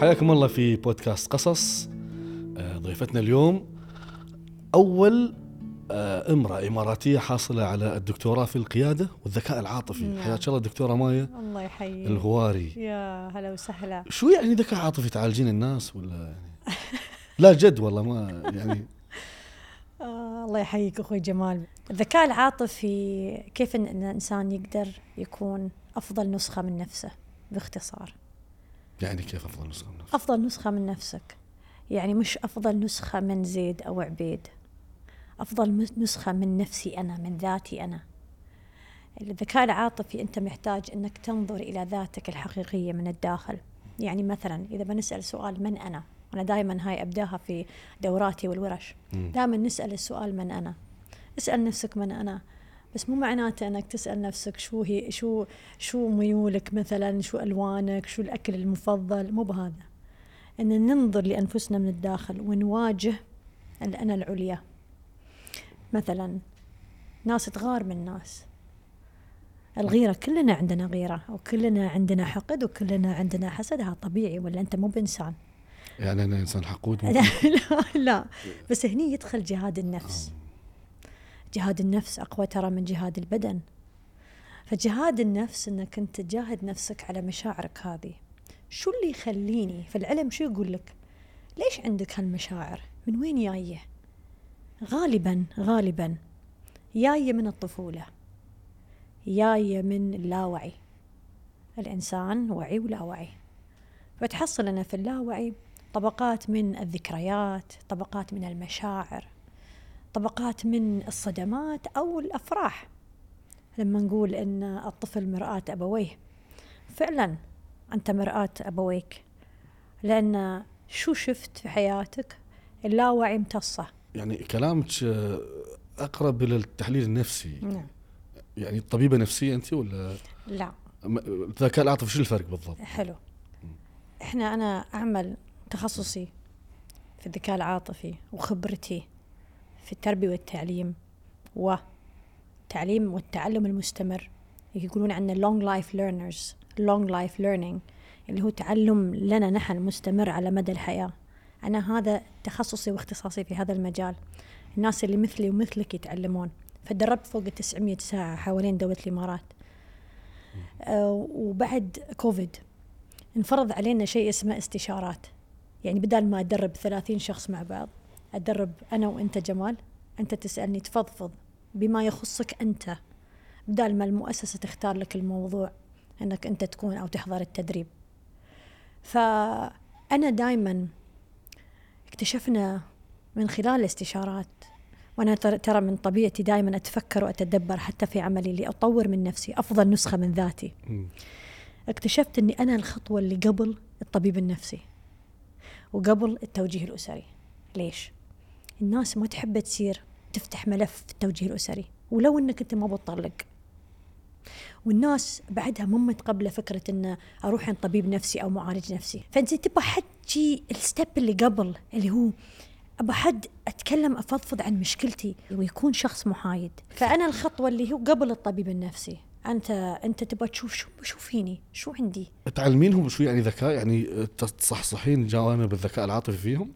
حياكم الله في بودكاست قصص. آه، ضيفتنا اليوم أول آه، امرأة إماراتية حاصلة على الدكتوراه في القيادة والذكاء العاطفي. نعم. حياك الله دكتورة مايا. الله يحييك. الهواري. يا هلا وسهلا. شو يعني ذكاء عاطفي؟ تعالجين الناس ولا يعني؟ لا جد والله ما يعني. آه الله يحييك أخوي جمال. الذكاء العاطفي كيف إن الانسان يقدر يكون أفضل نسخة من نفسه باختصار؟ يعني كيف أفضل نسخة من نفسك؟ أفضل نسخة من نفسك. يعني مش أفضل نسخة من زيد أو عبيد. أفضل نسخة من نفسي أنا من ذاتي أنا. الذكاء العاطفي أنت محتاج إنك تنظر إلى ذاتك الحقيقية من الداخل. يعني مثلا إذا بنسأل سؤال من أنا؟ أنا دائما هاي أبداها في دوراتي والورش. دائما نسأل السؤال من أنا؟ اسأل نفسك من أنا. بس مو معناته إنك تسأل نفسك شو هي شو شو ميولك مثلا؟ شو ألوانك؟ شو الأكل المفضل؟ مو بهذا. إن ننظر لأنفسنا من الداخل ونواجه الأنا العليا. مثلا ناس تغار من ناس. الغيرة كلنا عندنا غيرة وكلنا عندنا حقد وكلنا عندنا حسد. هذا طبيعي ولا أنت مو بإنسان؟ يعني أنا إنسان حقود؟ لا لا, لا بس هني يدخل جهاد النفس. جهاد النفس أقوى ترى من جهاد البدن. فجهاد النفس أنك أنت تجاهد نفسك على مشاعرك هذه. شو اللي يخليني؟ في العلم شو يقول لك؟ ليش عندك هالمشاعر؟ من وين جاية؟ غالبا غالبا جاية من الطفولة. جاية من اللاوعي. الإنسان وعي ولا وعي فتحصل أنا في اللاوعي طبقات من الذكريات طبقات من المشاعر. طبقات من الصدمات أو الأفراح. لما نقول إن الطفل مرآة أبويه فعلا أنت مرآة أبويك لأن شو شفت في حياتك؟ اللاوعي امتصه. يعني كلامك أقرب إلى التحليل النفسي. نعم. يعني طبيبة نفسية أنت ولا؟ لا. الذكاء العاطفي شو الفرق بالضبط؟ حلو. إحنا أنا أعمل تخصصي في الذكاء العاطفي وخبرتي. في التربيه والتعليم والتعليم والتعلم المستمر. يقولون عنه long life learners long life learning اللي هو تعلم لنا نحن مستمر على مدى الحياة. أنا هذا تخصصي واختصاصي في هذا المجال. الناس اللي مثلي ومثلك يتعلمون. فدربت فوق 900 ساعة حوالين دولة الإمارات. آه، وبعد كوفيد انفرض علينا شيء اسمه استشارات. يعني بدل ما أدرب ثلاثين شخص مع بعض أدرب أنا وأنت جمال. أنت تسألني تفضفض بما يخصك أنت. بدل ما المؤسسة تختار لك الموضوع أنك أنت تكون أو تحضر التدريب. فأنا دائما اكتشفنا من خلال الاستشارات وأنا تر- ترى من طبيعتي دائما أتفكر وأتدبر حتى في عملي لأطور من نفسي أفضل نسخة من ذاتي. اكتشفت إني أنا الخطوة اللي قبل الطبيب النفسي وقبل التوجيه الأسري. ليش؟ الناس ما تحب تصير تفتح ملف في التوجيه الأسري ولو إنك أنت ما بتطلق. والناس بعدها مو متقبلة فكرة إن أروح عند طبيب نفسي أو معالج نفسي. فإنت تبغى حد شي الستيب اللي قبل اللي هو أبغى حد أتكلم أفضفض عن مشكلتي ويكون شخص محايد. فأنا الخطوة اللي هو قبل الطبيب النفسي. أنت أنت تبغى تشوف شو شو فيني؟ شو عندي؟ تعلمينهم شو يعني ذكاء؟ يعني تصحصحين جوانب الذكاء العاطفي فيهم؟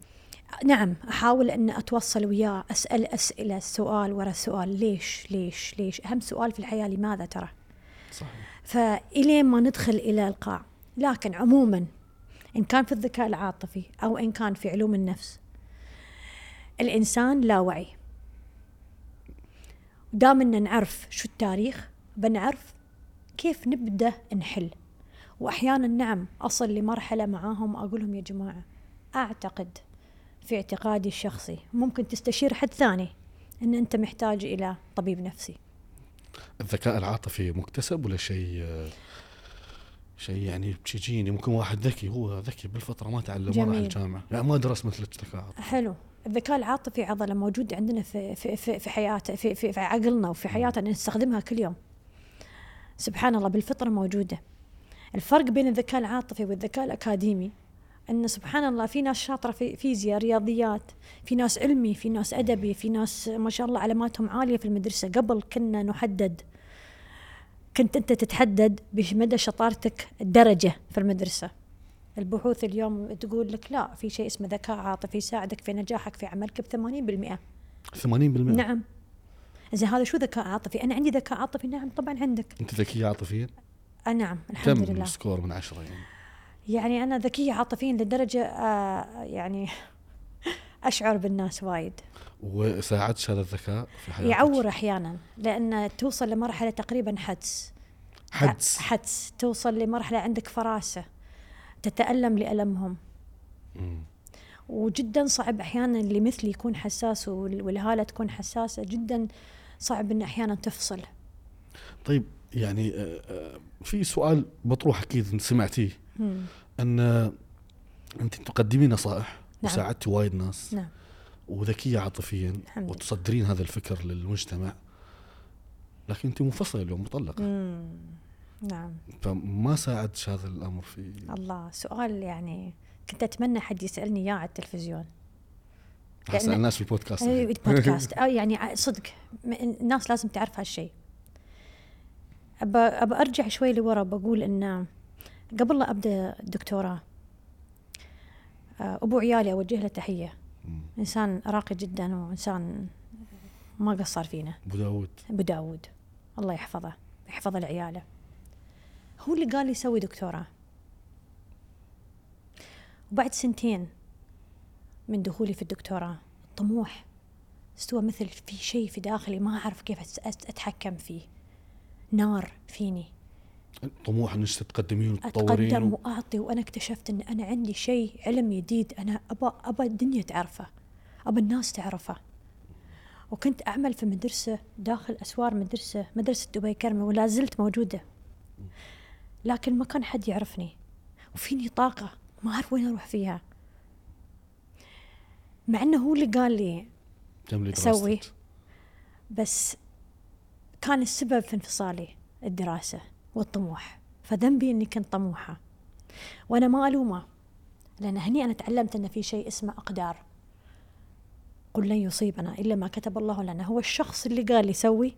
نعم أحاول أن أتوصل وياه أسأل أسئلة سؤال ورا سؤال. ليش ليش ليش؟ أهم سؤال في الحياة لماذا ترى؟ صحيح. فإلين ما ندخل إلى القاع لكن عموما إن كان في الذكاء العاطفي أو إن كان في علوم النفس الإنسان لا وعي. دام إن نعرف شو التاريخ بنعرف كيف نبدأ نحل. وأحيانا نعم أصل لمرحلة معاهم أقول لهم يا جماعة أعتقد في اعتقادي الشخصي. ممكن تستشير حد ثاني أن أنت محتاج إلى طبيب نفسي. الذكاء العاطفي مكتسب ولا شيء شيء يعني بشجيني ممكن واحد ذكي هو ذكي بالفطره ما تعلم ما راح. الجامعة. يعني ما درس مثل الذكاء. حلو. الذكاء العاطفي عضلة موجودة عندنا في في في, في حياته في, في, في عقلنا وفي حياتنا نستخدمها كل يوم. سبحان الله بالفطرة موجودة. الفرق بين الذكاء العاطفي والذكاء الأكاديمي إن سبحان الله في ناس شاطرة في فيزياء رياضيات في ناس علمي في ناس أدبي في ناس ما شاء الله علاماتهم عالية في المدرسة. قبل كنا نحدد كنت أنت تتحدد بمدى شطارتك الدرجه في المدرسة. البحوث اليوم تقول لك لا في شيء اسمه ذكاء عاطفي يساعدك في نجاحك في عملك ب 80% 80% نعم. زين هذا شو ذكاء عاطفي؟ أنا عندي ذكاء عاطفي نعم طبعا عندك. أنت ذكية عاطفيا؟ آه نعم الحمد كم لله. سكور من عشرة يعني؟ يعني أنا ذكية عاطفيا لدرجة آه يعني أشعر بالناس وايد. وساعدش هذا الذكاء في حياتك؟ يعور أحيانا لأن توصل لمرحلة تقريبا حدس. حدس. حدس. توصل لمرحلة عندك فراسة تتألم لألمهم. مم. وجدا صعب أحيانا اللي مثلي يكون حساس وال- والهالة تكون حساسة. جدا صعب إن أحيانا تفصل. طيب يعني آه، آه، في سؤال مطروح أكيد سمعتيه. مم. أن أنت تقدمين نصائح نعم. وساعدتي وايد ناس نعم وذكية عاطفيا. وتصدرين هذا الفكر للمجتمع لكن أنت منفصلة اليوم مطلقة مم. نعم فما ساعدش هذا الأمر في الله سؤال يعني كنت أتمنى حد يسألني إياه على التلفزيون اسال الناس في البودكاست أي الحين. بودكاست أو يعني صدق الناس لازم تعرف هالشيء أبى أبى أرجع شوي لورا بقول إن قبل لا أبدأ الدكتوراه أبو عيالي أوجه له تحية. مم. إنسان راقي جدا وإنسان ما قصر فينا. أبو داود. أبو داود. الله يحفظه يحفظه لعياله هو اللي قال لي سوي دكتوراه. وبعد سنتين من دخولي في الدكتوراه الطموح استوى مثل في شيء في داخلي ما أعرف كيف أت- أت- أتحكم فيه. نار فيني. طموح إنك تتقدمين وتطورين أتقدم و... وأعطي وأنا اكتشفت أن أنا عندي شيء علم جديد أنا أبى أبى الدنيا تعرفه أبى الناس تعرفه. وكنت أعمل في مدرسة داخل أسوار مدرسة مدرسة دبي كرمي ولا زلت موجودة. لكن ما كان حد يعرفني. وفيني طاقة ما أعرف وين أروح فيها. مع أنه هو اللي قال لي سوي. بس كان السبب في انفصالي الدراسة. والطموح. فذنبي أني كنت طموحة. وأنا ما ألومه لأن هني أنا تعلمت أن في شيء اسمه أقدار. قل لن يصيبنا إلا ما كتب الله لنا. هو الشخص اللي قال لي سوي.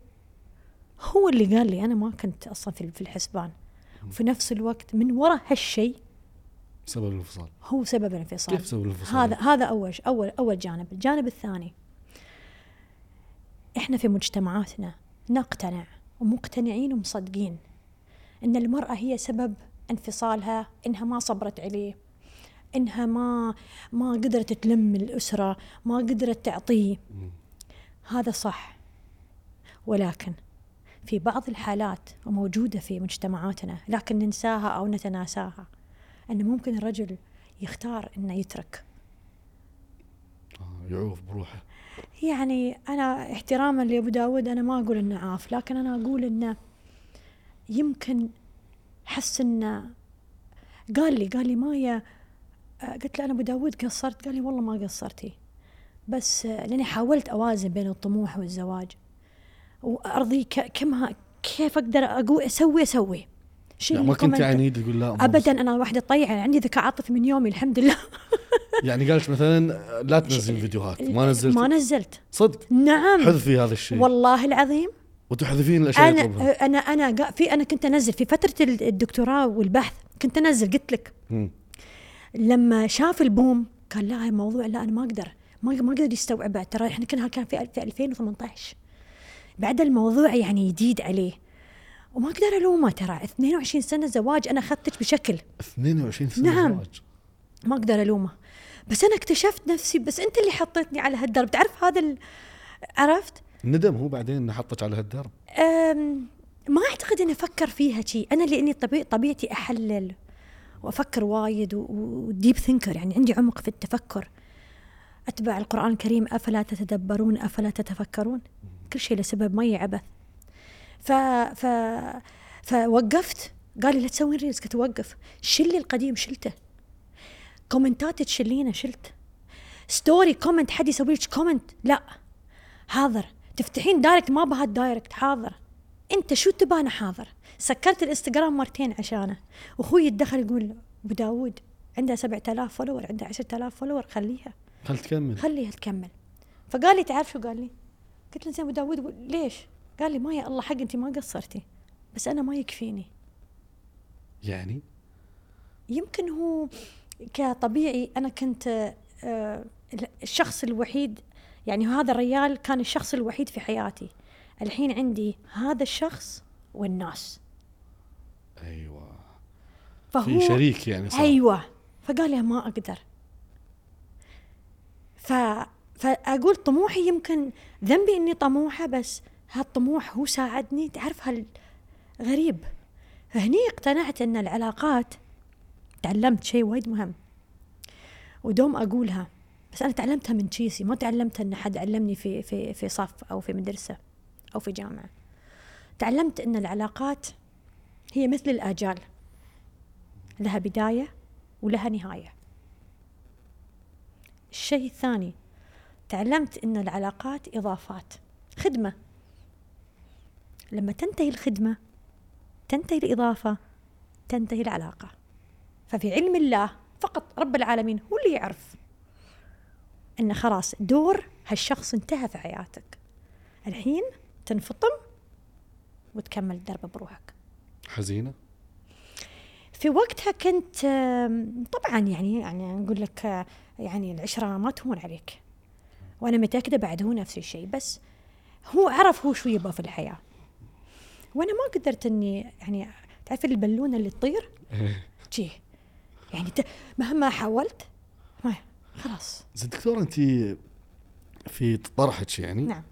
هو اللي قال لي أنا ما كنت أصلا في في الحسبان. وفي نفس الوقت من وراء هالشيء سبب الانفصال. هو سبب الانفصال. كيف سبب الانفصال؟ هذا هذا أول اول أول جانب، الجانب الثاني إحنا في مجتمعاتنا نقتنع ومقتنعين ومصدقين إن المرأة هي سبب انفصالها إنها ما صبرت عليه إنها ما ما قدرت تلم الأسرة ما قدرت تعطيه. هذا صح. ولكن في بعض الحالات وموجوده في مجتمعاتنا لكن ننساها أو نتناساها إن ممكن الرجل يختار إنه يترك. آه، يعوف بروحه. يعني أنا احتراما لأبو داود أنا ما أقول إنه عاف لكن أنا أقول إنه يمكن حس انه قال لي قال لي مايا قلت له أنا أبو داود قصرت قال لي والله ما قصرتي. بس لأني حاولت أوازن بين الطموح والزواج. وأرضي كم كيف أقدر أقول أسوي أسوي. يعني ما كنت. عنيد تقول لا ابدا أنا واحدة طيعه عندي ذكاء عاطفي من يومي الحمد لله. يعني قالت مثلا لا تنزل فيديوهات ما نزلت. ما نزلت. صدق؟ نعم. حذفي هذا الشيء. والله العظيم. وتحذفين الأشياء أنا يطلبها. أنا أنا في أنا كنت أنزل في فترة ال- الدكتوراه والبحث كنت أنزل قلت لك. لما شاف البوم قال لا الموضوع لا أنا ما أقدر ما ما قدر يستوعبه ترى إحنا كنا كان في في 2018 بعد الموضوع يعني جديد عليه. وما أقدر ألومه ترى. 22 سنة زواج أنا أخذتك بشكل. 22 سنة نعم. زواج. ما أقدر ألومه. بس أنا اكتشفت نفسي بس أنت اللي حطيتني على هالدرب. تعرف هذا عرفت؟ ندم هو بعدين إنه حطك على هالدرب. ما أعتقد إني أفكر فيها شيء أنا لأني طبيع طبيعتي أحلل وأفكر وايد و deep thinker يعني عندي عمق في التفكر. أتبع القرآن الكريم أفلا تتدبرون أفلا تتفكرون؟ كل شيء لسبب ما يعبث ف ف فوقفت. قال لي لا تسوين reels قلت وقف. شلي القديم شلته. comment ات تشلينه شلت. story comment حد يسوي لك comment لا. حاضر تفتحين direct ما بها ال direct حاضر. أنت شو تبى أنا حاضر؟ سكرت الإنستغرام مرتين عشانه. وأخوي يتدخل يقول أبو داود عندها 7000 follower عندها 10000 follower خليها. خل تكمل؟ خليها تكمل. فقال لي تعرف شو؟ قال لي قلت له زين أبو داود ليش؟ قال لي ما يا الله حق أنت ما قصرتي بس أنا ما يكفيني. يعني؟ يمكن هو كطبيعي أنا كنت آه، الشخص الوحيد يعني هذا الريال كان الشخص الوحيد في حياتي. الحين عندي هذا الشخص والناس. أيوه. فهو في شريك يعني صار. أيوه. فقال لي ما أقدر. ف فأقول طموحي يمكن ذنبي إني طموحة بس هالطموح هو ساعدني. تعرف هال غريب فهني اقتنعت إن العلاقات تعلمت شيء وايد مهم. ودوم أقولها. بس أنا تعلمتها من تشيسي ما تعلمتها إن حد علمني في في في صف أو في مدرسة أو في جامعة. تعلمت إن العلاقات هي مثل الآجال. لها بداية ولها نهاية. الشيء الثاني تعلمت إن العلاقات إضافات. خدمة. لما تنتهي الخدمة تنتهي الإضافة تنتهي العلاقة. ففي علم الله فقط رب العالمين هو اللي يعرف. إن خلاص دور هالشخص انتهى في حياتك. الحين تنفطم وتكمل الدرب بروحك. حزينة؟ في وقتها كنت طبعا يعني يعني نقول لك يعني العشرة ما تهون عليك. وأنا متأكدة بعد هو نفس الشيء بس هو عرف هو شو يبغى في الحياة. وأنا ما قدرت إني يعني تعرف البالونه اللي تطير؟ جي. يعني مهما حاولت ما خلاص. زين دكتور أنت في طرحك يعني نعم.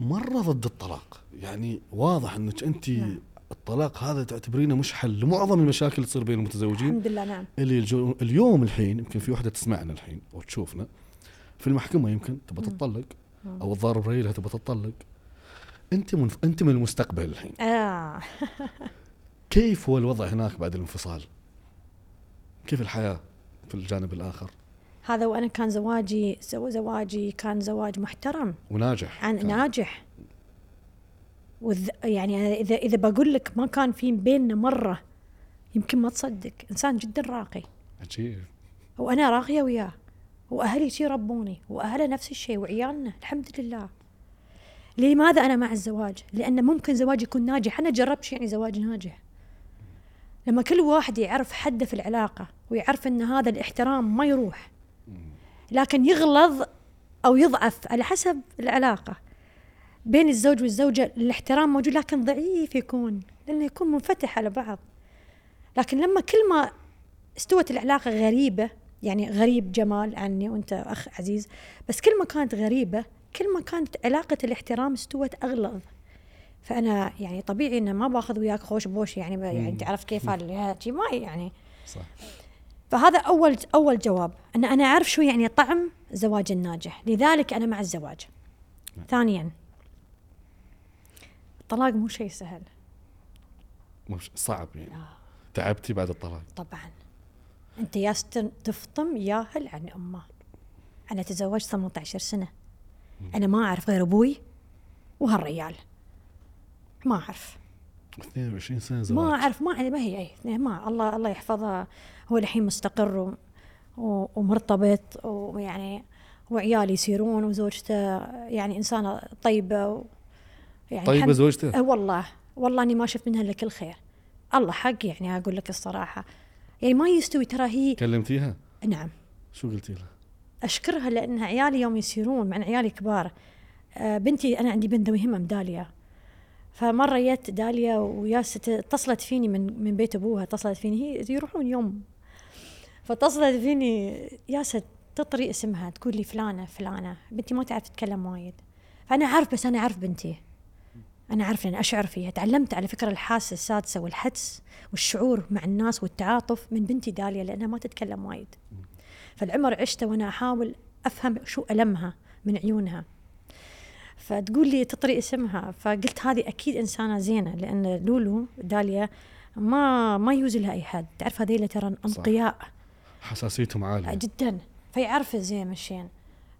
مرة ضد الطلاق. يعني واضح أنك أنت نعم. الطلاق هذا تعتبرينه مش حل لمعظم المشاكل اللي تصير بين المتزوجين. الحمد لله نعم. اللي الجو اليوم الحين يمكن في وحدة تسمعنا الحين وتشوفنا. في المحكمة يمكن تبى تطلق أو الضارب ريلها تبى تطلق أنت من أنت من المستقبل الحين. آه. كيف هو الوضع هناك بعد الانفصال؟ كيف الحياة في الجانب الآخر؟ هذا وأنا كان زواجي زواجي كان زواج محترم. وناجح عن ناجح. وذ يعني إذا إذا بقول لك ما كان في بيننا مرة يمكن ما تصدق. إنسان جدا راقي. عجيب. وأنا راقية وياه. وأهلي شي ربوني. وأهله نفس الشيء وعيالنا. الحمد لله. لماذا أنا مع الزواج؟ لأن ممكن زواج يكون ناجح. أنا جربت يعني زواج ناجح. لما كل واحد يعرف حده في العلاقة ويعرف إن هذا الاحترام ما يروح. لكن يغلظ أو يضعف على حسب العلاقة بين الزوج والزوجة الاحترام موجود لكن ضعيف يكون لأنه يكون منفتح على بعض. لكن لما كل ما استوت العلاقة غريبة يعني غريب جمال عني وأنت أخ عزيز بس كل ما كانت غريبة كل ما كانت علاقة الاحترام استوت أغلظ. فأنا يعني طبيعي إنه ما باخذ وياك خوش بوش يعني يعني تعرف كيف ما يعني صح. فهذا اول أول جواب أن أنا أعرف شو يعني طعم الزواج الناجح. لذلك أنا مع الزواج. ثانيا. الطلاق مو شيء سهل. مش صعب يعني. آه. تعبتي بعد الطلاق. طبعا. أنت يا تفطم ياهل عن أمه. أنا تزوجت 18 سنة. أنا ما أعرف غير أبوي وهالريال. ما أعرف. 22 سنة زواج. ما أعرف ما ما هي اي ما الله الله يحفظها. هو الحين مستقر ومرتبط ويعني وعيالي يصيرون وزوجته يعني إنسانة طيبة و يعني طيبة زوجته؟ أه والله والله إني ما شفت منها إلا كل خير. الله حق يعني أقول لك الصراحة. يعني ما يستوي ترى هي كلمتيها؟ نعم. شو قلتي لها؟ أشكرها لأن عيالي يوم يصيرون مع عيالي كبار. آه بنتي أنا عندي بنت ذوي همه داليا فمرة جت داليا وياست اتصلت فيني من من بيت أبوها اتصلت فيني هي يروحون يوم. فاتصلت فيني ياسة تطري اسمها تقول لي فلانة فلانة بنتي ما تعرف تتكلم وايد. فانا أعرف بس أنا أعرف بنتي. أنا أعرف لأن أشعر فيها. تعلمت على فكرة الحاسه السادسة والحدس والشعور مع الناس والتعاطف من بنتي داليا لأنها ما تتكلم وايد. فالعمر عشته وأنا أحاول أفهم شو ألمها من عيونها. فتقول لي تطري اسمها فقلت هذه أكيد إنسانة زينة لأن لولو داليا ما ما يوزي لها أي حد. تعرف هذيلا ترى انقياء حساسيتهم عالية. جدا. فيعرف زين مشين.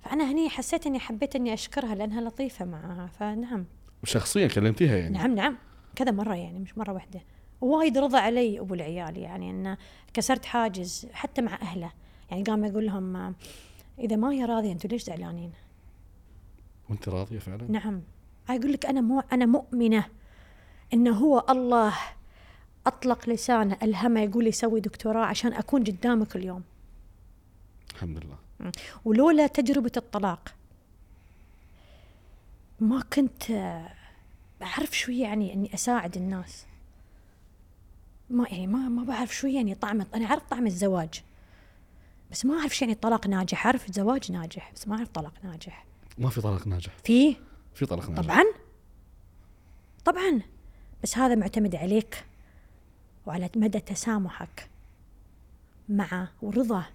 فأنا هني حسيت إني حبيت إني أشكرها لأنها لطيفة معها فنعم. وشخصيا كلمتيها يعني. نعم نعم. كذا مرة يعني مش مرة واحدة. وايد رضى علي أبو العيال يعني انه كسرت حاجز حتى مع أهله. يعني قام يقول لهم إذا ما هي راضية أنتم ليش زعلانين؟ وأنت راضية فعلا؟ نعم. أقول لك أنا مو أنا مؤمنة انه هو الله أطلق لسانه الهمة يقول لي سوي دكتوراه عشان أكون قدامك اليوم. الحمد لله. ولولا تجربة الطلاق ما كنت اعرف شو يعني إني أساعد الناس. ما يعني ما ما بعرف شو يعني طعم أنا أعرف طعم الزواج. بس ما أعرف شو يعني طلاق ناجح أعرف زواج ناجح بس ما أعرف طلاق ناجح. ما في طلاق ناجح. فيه في طلاق ناجح. طبعا؟ طبعا. بس هذا معتمد عليك وعلى مدى تسامحك معه ورضاه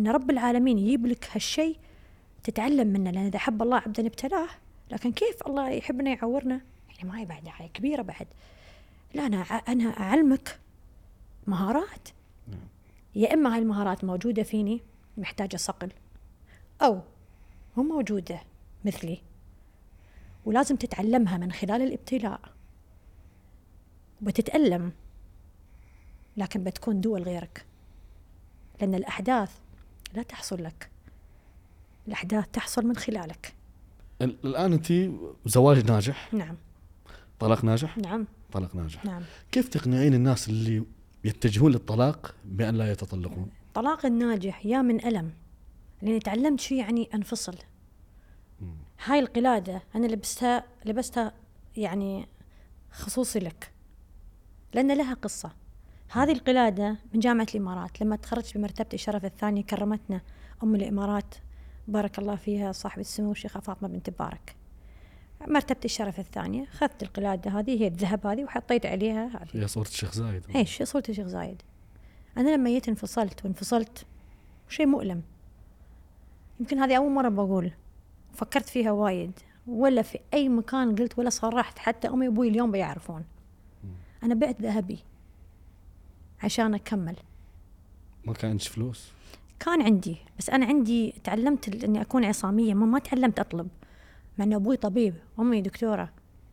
أن رب العالمين يجيب لك هالشيء تتعلم منه لأن إذا حب الله عبدا ابتلاه لكن كيف الله يحبنا يعورنا؟ يعني ما هي بعد هاي كبيرة بعد. لا أنا أنا أعلمك مهارات. يا إما هاي المهارات موجودة فيني محتاجة صقل أو مو موجودة مثلي. ولازم تتعلمها من خلال الابتلاء. وبتتألم لكن بتكون دول غيرك. لأن الأحداث لا تحصل لك. الأحداث تحصل من خلالك. ال- الآن أنت زواج ناجح. نعم. طلاق ناجح؟ نعم. طلاق ناجح. نعم. كيف تقنعين الناس اللي يتجهون للطلاق بأن لا يتطلقون؟ طلاق الناجح يا من ألم. لأني تعلمت شو يعني أنفصل. هاي القلادة أنا لبستها لبستها يعني خصوصي لك. لأن لها قصة. هذه القلادة من جامعة الإمارات. لما تخرجت بمرتبة الشرف الثانية كرمتنا أم الإمارات. بارك الله فيها صاحبة السمو الشيخة فاطمة بنت مبارك. مرتبة الشرف الثانية أخذت القلادة هذه هي الذهب هذه وحطيت عليها هذه. فيها صورة الشيخ زايد. إيش صوت الشيخ زايد. أنا لما جيت انفصلت وانفصلت شيء مؤلم. يمكن هذه أول مرة بقول. فكرت فيها وايد. ولا في أي مكان قلت ولا صرحت حتى أمي وأبوي اليوم بيعرفون. أنا بعت ذهبي عشان أكمل. ما كان عندك فلوس؟ كان عندي بس أنا عندي تعلمت إني أكون عصامية. ما, ما تعلمت أطلب مع ان أبوي طبيب أمي دكتورة.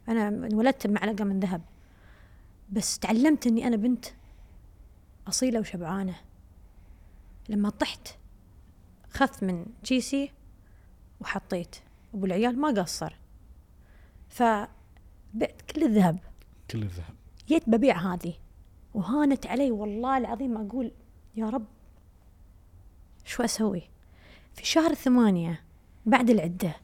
أنا انولدت بمعلقه من ذهب. بس تعلمت إني أنا بنت أصيلة وشبعانة. لما طحت خذت من كيسي وحطيت. أبو العيال ما قصر. فبعت كل الذهب. كل الذهب. جيت ببيع هذه. وهانت علي والله العظيم أقول يا رب شو أسوي؟ في شهر ثمانية بعد العدة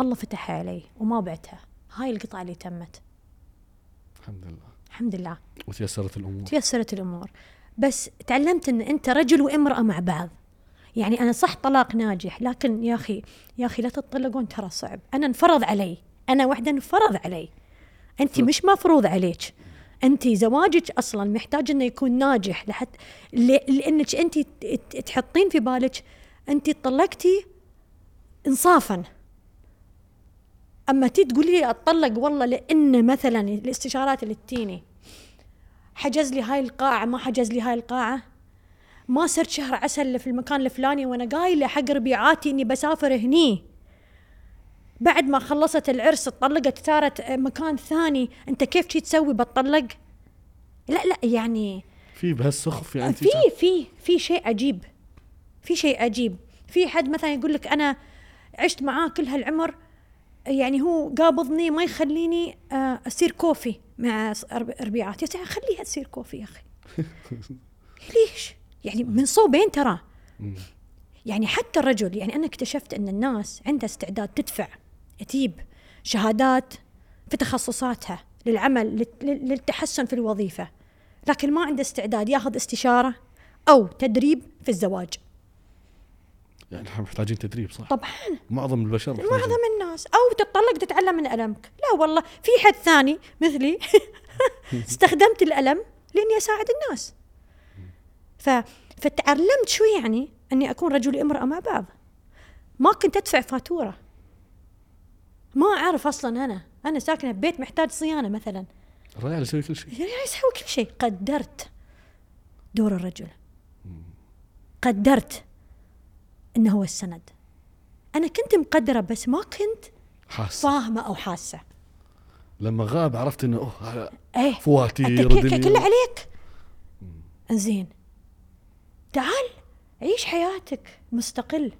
الله فتح علي وما بعتها. هاي القطعة اللي تمت. الحمد لله. الحمد لله. وتيسرت الأمور. تيسرت الأمور. بس تعلمت أن أنت رجل وامرأة مع بعض. يعني أنا صح طلاق ناجح لكن يا أخي يا أخي لا تطلقون ترى صعب. أنا انفرض علي. أنا وحدة انفرض علي. أنت مش مفروض عليك. أنت زواجك أصلا محتاج أنه يكون ناجح لحتى ل- لأنك أنت ت- تحطين في بالك أنت طلقتي إنصافا. أما تي تقولي لي أطلق والله لأن مثلا الاستشارات اللي تجيني حجز لي هاي القاعة ما حجز لي هاي القاعة؟ ما صرت شهر عسل اللي في المكان الفلاني وأنا قايلة حق ربيعاتي إني بسافر هني. بعد ما خلصت العرس طلقت صارت مكان ثاني. أنت كيف شي تسوي بتطلق؟ لا لا يعني في بهالسخف يعني في في في شيء عجيب. في شيء عجيب. في حد مثلا يقول لك أنا عشت معاه كل هالعمر يعني هو قابضني ما يخليني آه، أصير كوفي مع ربيعات يا خليها تصير كوفي يا أخي. ليش؟ يعني من صوبين ترى. يعني حتى الرجل يعني أنا اكتشفت أن الناس عندها استعداد تدفع تجيب شهادات في تخصصاتها للعمل لل- لل- للتحسن في الوظيفة لكن ما عنده استعداد ياخذ استشارة أو تدريب في الزواج يعني إحنا محتاجين تدريب صح؟ طبعا معظم البشر محتاجين. معظم الناس أو تتطلق تتعلم من ألمك لا والله في حد ثاني مثلي استخدمت الألم لأني أساعد الناس ف فتعلمت شو يعني أني أكون رجل وامراه مع بعض. ما كنت أدفع فاتورة. ما أعرف أصلا أنا. أنا ساكنة ببيت محتاج صيانة مثلا. الرجال يسوي كل شيء. يعني يسوي كل شيء. قدرت دور الرجل. قدرت إنه هو السند. أنا كنت مقدرة بس ما كنت حاسة. فاهمة أو حاسة. لما غاب عرفت إنه أوه إيه. فواتير. كله عليك. إنزين. تعال عيش حياتك. مستقل.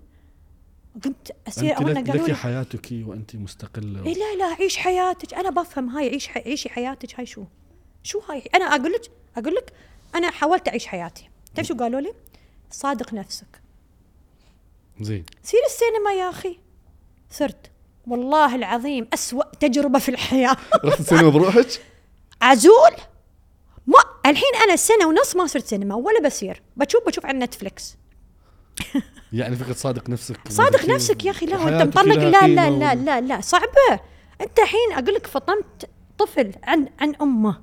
قمت أسير أو لك, قالوا لك حياتك وأنت مستقلة. إيه لا لا عيش حياتك. أنا بفهم هاي عيش حي... عيشي حياتك. هاي شو؟ شو هاي؟ أنا أقول لك أقول لك أنا حاولت أعيش حياتي. تعرف شو قالوا لي؟ صادق نفسك. زين. سير السينما يا أخي. صرت. والله العظيم أسوأ تجربة في الحياة. رحت السينما بروحك؟ عزول. ما الحين أنا سنة ونص ما صرت سينما ولا بسير بشوف بشوف على نتفلكس يعني فكره صادق نفسك. صادق نفسك يا أخي لا حياتك مطلق. لا لا لا لا لا صعبة. أنت الحين أقول لك فطمت طفل عن عن أمه.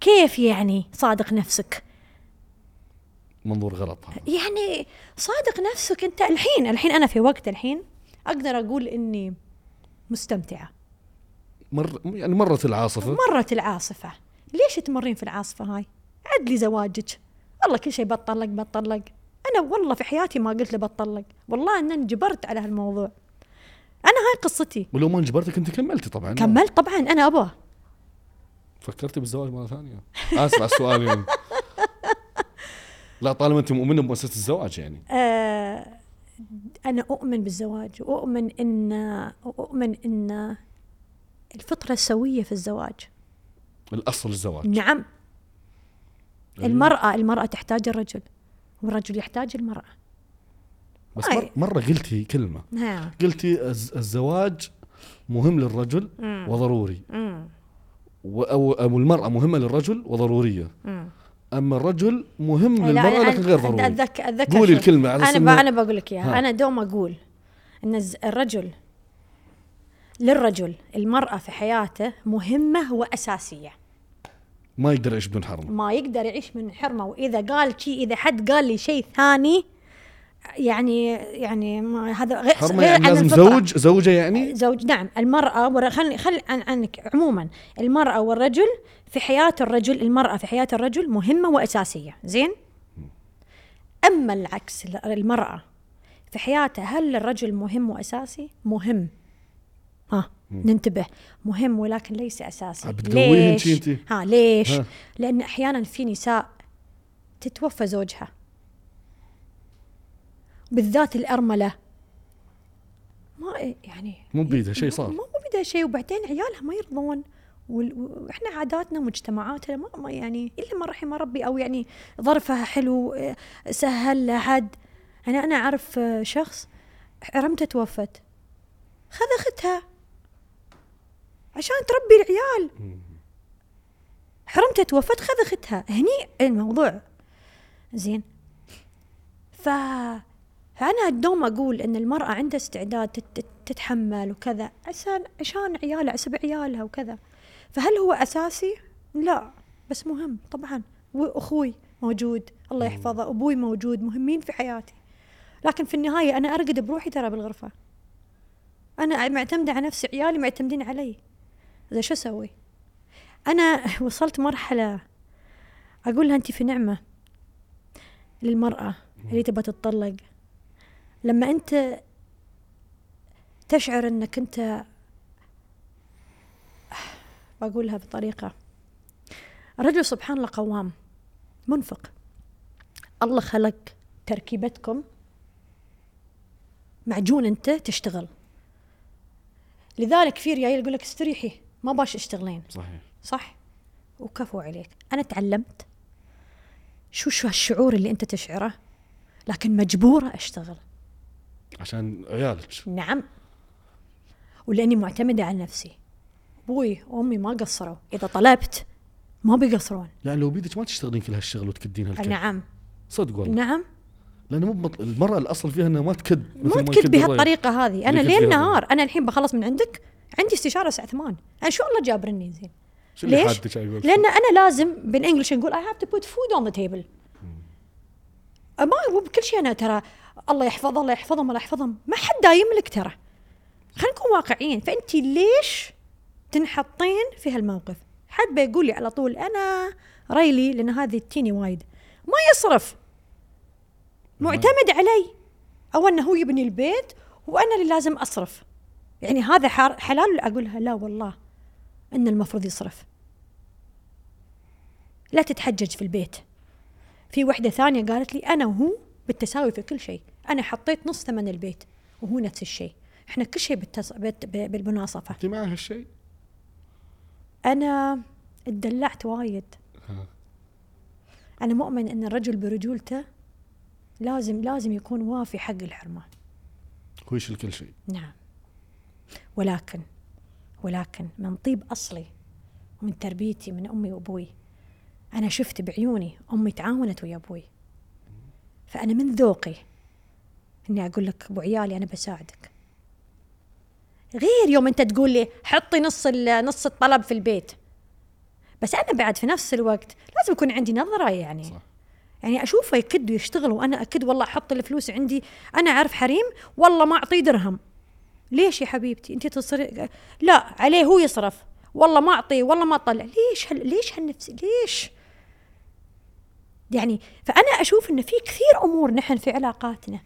كيف يعني صادق نفسك؟ منظور غلط هذا. يعني صادق نفسك أنت الحين. الحين أنا في وقت الحين أقدر أقول إني مستمتعة. مر يعني مرت العاصفة. مرت العاصفة. ليش تمرين في العاصفة هاي؟ عد لي زواجك. والله كل شيء بطلق بطلق. أنا والله في حياتي ما قلت له بطلق. والله أن انجبرت على هالموضوع. أنا هاي قصتي. ولو ما انجبرتك أنت كملتي طبعا. كملت طبعا. أنا أبغى فكرتي بالزواج مرة ثانية. آسف على السؤال يعني. لا طالما أنت مؤمنة بمؤسسة الزواج يعني. آه أنا أؤمن بالزواج. وأؤمن إن أؤمن إن الفطرة السوية في الزواج. الاصل الزواج نعم أيوة. المرأة المرأة تحتاج الرجل والرجل يحتاج المرأة بس. مر مرة قلتي كلمة ها قلتي الز- الزواج مهم للرجل مم. وضروري مم. أو أو المرأة مهمة للرجل وضرورية مم. أما الرجل مهم لا، للمرأة أنا- لكن غير أنا ضروري اتذكر اتذكر قولي. الكلمة على أنا ب... أنا بقول لك إياها ها. أنا دوم أقول إن الز- الرجل للرجل المراه في حياته مهمة وأساسية ما يقدر يعيش بدون حرمة. ما يقدر يعيش من حرمة. وإذا قال شيء إذا حد قال لي شيء ثاني يعني يعني ما هذا غير حرمة يعني عن لازم الفطرة. زوج زوجة يعني؟ زوج نعم. المرأة ور- خل خل عن عنك. عموما المرأة والرجل في حياة الرجل المرأة في حياة الرجل مهمة وأساسية. زين؟ أما العكس ال- المرأة في حياته هل الرجل مهم وأساسي؟ مهم. ننتبه. مهم ولكن ليس أساسي. بتقويهن ليش؟ ها ليش؟ ها. لأن أحيانا في نساء تتوفى زوجها. بالذات الأرملة. ما يعني مو بيدها شيء صار. مو بدها شيء وبعدين عيالها ما يرضون. وإحنا عاداتنا ومجتمعاتنا ما يعني إلا ما رحم ربي أو يعني ظرفها حلو آه، سهل لها حد أنا أنا أعرف آه، شخص حرمته توفت. خذ أختها. عشان تربي العيال. حرمته توفت خذ اختها. هني الموضوع. زين. ف فأنا دوم أقول إن المرأة عندها استعداد تت- تت- تتحمل وكذا عشان عشان عيالها عسب عيالها وكذا. فهل هو أساسي؟ لا بس مهم طبعا. وأخوي موجود الله يحفظه. أبوي موجود مهمين في حياتي. لكن في النهاية أنا أرقد بروحي ترى بالغرفة. أنا معتمدة على نفسي عيالي معتمدين علي. إذا شو أسوي؟ أنا وصلت مرحلة أقول لها أنت في نعمة للمرأة اللي تبى تتطلق. لما أنت تشعر أنك أنت بقولها بطريقة. الرجل سبحان الله قوام منفق. الله خلق تركيبتكم. معجون أنت تشتغل. لذلك في رجال يقول لك استريحي. ما باش اشتغلين. صحيح. صح؟ وكفو عليك. أنا تعلمت شو شو هالشعور اللي أنت تشعره لكن مجبورة أشتغل. عشان عيالك. نعم. ولأني معتمدة على نفسي. أبوي وأمي ما قصروا. إذا طلبت ما بيقصرون. يعني لو بيدك ما تشتغلين كل هالشغل وتكدين هالكد نعم. صدق والله. نعم. لأنه مو بمط... المرأة الأصل فيها إنها ما تكد. ما تكد. بهالطريقة هذه. أنا ليل نهار أنا الحين بخلص من عندك عندي استشارة الساعة 8 أنا شو الله جابرني زين؟ ليش؟ لأن أنا لازم بالإنجلش نقول I have to put food on the table. ما هو بكل شيء أنا ترى الله يحفظ الله يحفظهم الله يحفظهم ما حد دايم لك ترى. خلينا نكون واقعيين. فأنت ليش تنحطين في هالموقف؟ حد بيقول لي على طول أنا ريلي لأن هذه تيني وايد. ما يصرف. معتمد علي. أو أنه هو يبني البيت وأنا اللي لازم أصرف. يعني هذا حلال أقولها لا والله إن المفروض يصرف. لا تتحجج في البيت. في وحدة ثانية قالت لي أنا وهو بالتساوي في كل شيء. أنا حطيت نص ثمن البيت وهو نفس الشيء. إحنا كل شيء بالتص... بت... بالمناصفة. أنت مع هالشيء؟ أنا اتدلعت وايد. ها. أنا مؤمن إن الرجل برجولته لازم لازم يكون وافي حق الحرمه هو يشيل كل شيء. نعم. ولكن ولكن من طيب أصلي ومن تربيتي من أمي وأبوي أنا شفت بعيوني أمي تعاونت ويا أبوي. فأنا من ذوقي إني أقول لك أبو عيالي أنا بساعدك. غير يوم أنت تقول لي حطي نص نص الطلب في البيت. بس أنا بعد في نفس الوقت لازم يكون عندي نظرة يعني. صح. يعني أشوفه يكد ويشتغل وأنا أكد والله أحط الفلوس عندي أنا أعرف حريم والله ما أعطيه درهم. ليش يا حبيبتي؟ انت تصرف لا عليه هو يصرف. والله ما أعطيه والله ما أطلع. ليش هل ليش هالنفس؟ ليش؟ يعني فأنا أشوف ان في كثير أمور نحن في علاقاتنا.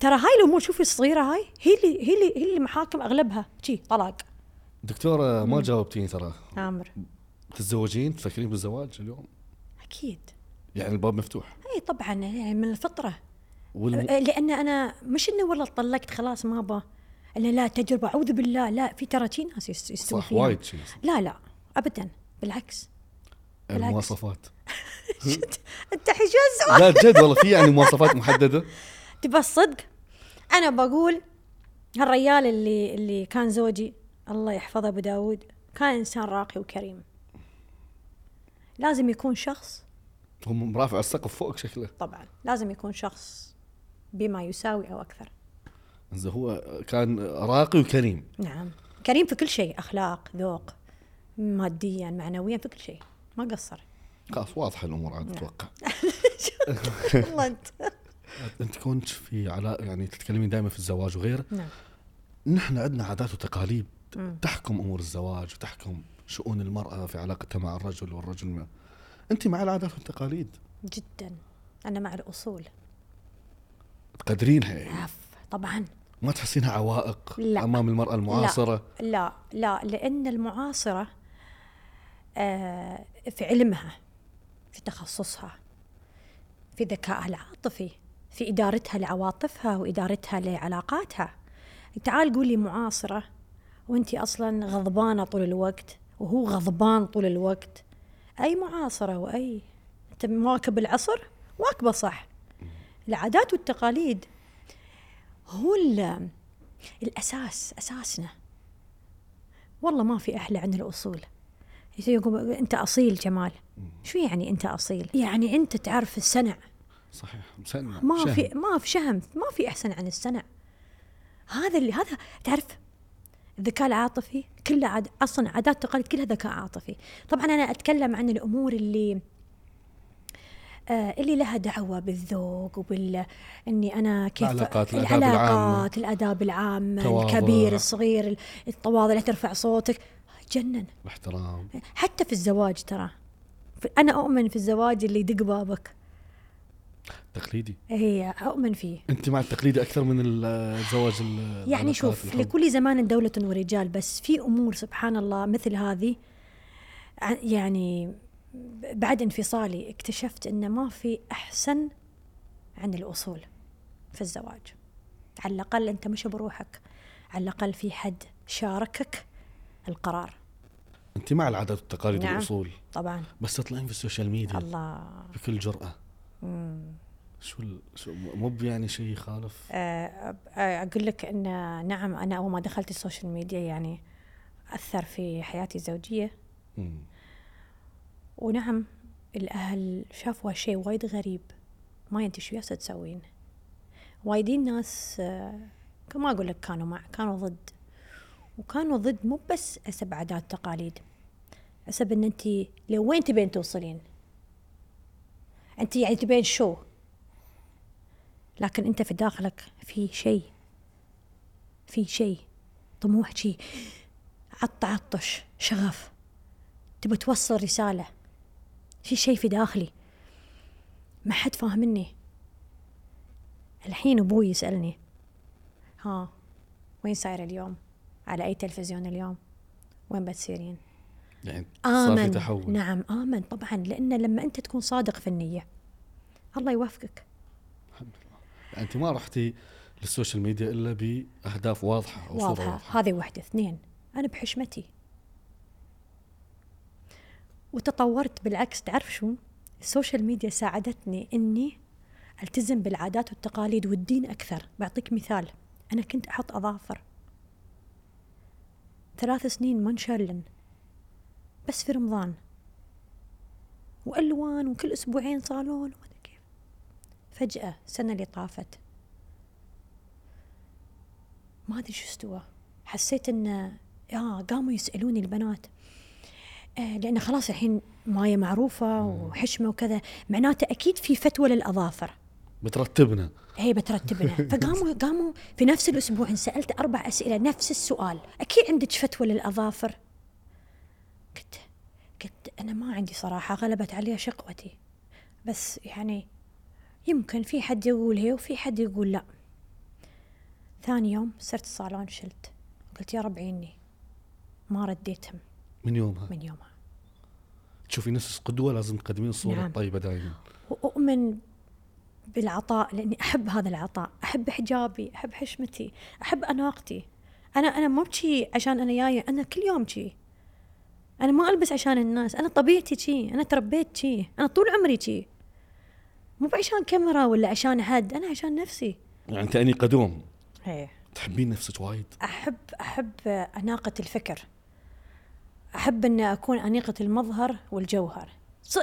ترى هاي الأمور شوفي الصغيرة هاي هي اللي هي اللي هي اللي محاكم أغلبها. شي طلاق. دكتورة ما جاوبتيني ترى. أمر تتزوجين؟ تفكرين بالزواج اليوم؟ أكيد. يعني الباب مفتوح. اي طبعا يعني من الفطرة. والم... لأن أنا مش انه والله طلقت خلاص ما ابى إلا لا تجربة. أعوذ بالله. لا في ترى شي ناس يست- يستوي صح. وايد شيء لا لا. ابدا. بالعكس. المواصفات. أنت حجاز لا جد والله في يعني مواصفات محددة. تبى الصدق؟ أنا بقول هالريال اللي اللي كان زوجي الله يحفظه أبو داود كان إنسان راقي وكريم. لازم يكون شخص هو مرافع السقف فوق شكله. طبعا. لازم يكون شخص بما يساوي أو أكثر. هو كان راقي وكريم. نعم. كريم في كل شيء أخلاق ذوق ماديا معنويا في كل شيء. ما قصر. خلاص واضحة الأمور نعم. عاد أتوقع. والله أنت. أنت كنت في علاء يعني تتكلمين دائما في الزواج وغيره. نعم. نحن عندنا عادات وتقاليد. تحكم أمور الزواج وتحكم شؤون المرأة في علاقتها مع الرجل والرجل مع أنت مع العادات والتقاليد؟ جدا. أنا مع الأصول. تقدرينها يعني. طبعا. ما تحسينها عوائق لا. أمام المرأة المعاصرة؟ لا لا لأن المعاصرة آه في علمها في تخصصها في ذكائها العاطفي في إدارتها لعواطفها وإدارتها لعلاقاتها. تعال قولي معاصرة وانت أصلا غضبانة طول الوقت وهو غضبان طول الوقت. أي معاصرة وأي؟ أنت مواكب العصر؟ واكبه صح. العادات والتقاليد. هو ال- الأساس أساسنا. والله ما في أحلى عن الأصول. يقول أنت أصيل جمال. شو يعني أنت أصيل؟ يعني أنت تعرف السنع صحيح مسنع ما شهم. في ما في شهم ما في أحسن عن السنع هذا اللي هذا تعرف الذكاء العاطفي كله عاد أصلا عادات تقاليد كلها ذكاء عاطفي. طبعا أنا أتكلم عن الأمور اللي اللي لها دعوة بالذوق وبال إني أنا كيف العلاقات، الآداب العلاقات الأداب العامة تواضع. الكبير الصغير التواضع لا ترفع صوتك. جنن. الاحترام حتى في الزواج ترى. أنا أؤمن في الزواج اللي يدق بابك. تقليدي. هي أؤمن فيه. أنت مع التقليدي أكثر من ال- الزواج ال- يعني شوف الحب. لكل زمان دولة ورجال بس في أمور سبحان الله مثل هذه يعني بعد انفصالي اكتشفت أن ما في أحسن عن الأصول في الزواج. على الأقل أنت مش بروحك على الأقل في حد شاركك القرار. أنت مع العادات والتقاليد نعم. والأصول. طبعا. بس تطلعين في ال social media الله. بكل جرأة. مم. شو ال... شو مو يعني شيء يخالف آه، آه، أقول لك أن نعم أنا أول ما دخلت ال social media يعني أثر في حياتي الزوجية. مم. ونعم الأهل شافوا هالشيء وايد غريب. ما أنت شو ياسة تسوين. وايدين ناس آه، ما أقول لك كانوا مع كانوا ضد. وكانوا ضد مو بس حسب عادات تقاليد حسب إن انت لوين تبين توصلين؟ انت يعني تبين شو؟ لكن أنت في داخلك في شيء في شيء طموح شيء عط عطش. شغف. تبى توصل رسالة. في شيء في داخلي. ما حد فاهمني الحين أبوي يسألني. ها وين صايرة اليوم؟ على أي تلفزيون اليوم؟ وين بتسيرين يعني صار في آمن. تحول. نعم آمن طبعا لأن لما أنت تكون صادق في النية الله يوفقك. الحمد لله. أنت ما رحتي للسوشيال ميديا واضحة أو صورة واضحة. واضحة. هذه واحدة. اثنين أنا بحشمتي. وتطورت بالعكس تعرف شو؟ ال social media ساعدتني إني ألتزم بالعادات والتقاليد والدين أكثر. بعطيك مثال أنا كنت أحط أظافر. ثلاث سنين ما بس في رمضان. وألوان وكل أسبوعين صالون وما كيف. فجأة السنة اللي طافت. ما أدري شو استوى. حسيت إن آه قاموا يسألوني البنات. آه لأن خلاص الحين ماية معروفة وحشمة وكذا. معناته أكيد في فتوى للأظافر. بترتبنا. هي بترتبنا. فقاموا قاموا في نفس الأسبوع سالت أربع أسئلة نفس السؤال. أكيد عندك فتوى للأظافر؟ قلت قلت أنا ما عندي صراحة غلبت علي شقوتي. بس يعني يمكن في حد يقول هي وفي حد يقول لا. ثاني يوم صرت الصالون شلت. قلت يا رب عيني ما رديتهم. من يومها. من يومها. تشوفي نفسك قدوة لازم تقدمين الصورة نعم. الطيبة دائما وأؤمن بالعطاء لأني أحب هذا العطاء. أحب حجابي أحب حشمتي أحب أناقتي. أنا أنا ما بشي عشان أنا جاية أنا كل يوم شي. أنا ما ألبس عشان الناس. أنا طبيعتي شي. أنا تربيت شي. أنا طول عمري شي. مو عشان كاميرا ولا عشان حد. أنا عشان نفسي. يعني كاني قدوم. هي. تحبين نفسك وايد؟ أحب أحب أناقة الفكر. أحب أن أكون أنيقة المظهر والجوهر.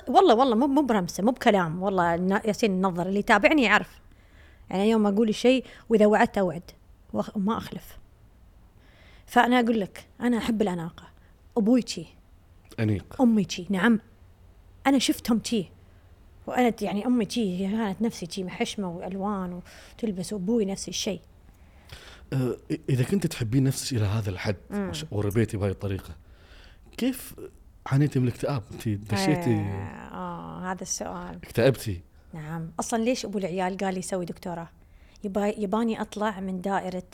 والله والله مو مو برمسة مو بكلام والله ياسين النظر اللي يتابعني يعرف. يعني يوم أقول شيء وإذا وعدت أوعد وأخ- وما أخلف. فأنا أقول لك أنا أحب الأناقة. أبوي شي. أنيق. أمي شي. نعم. أنا شفتهم شي. وأنا يعني أمي شي هي كانت نفسي شي حشمة وألوان وتلبس وأبوي نفس الشيء. آه، إذا كنت تحبين نفسك إلى هذا الحد وربيتي بهاي الطريقة كيف عانيتي من الاكتئاب؟ انت دشيتي. آه, آه هذا السؤال. اكتئبتي. نعم. أصلا ليش أبو العيال قال لي سوي دكتوراه؟ يبا يباني أطلع من دائرة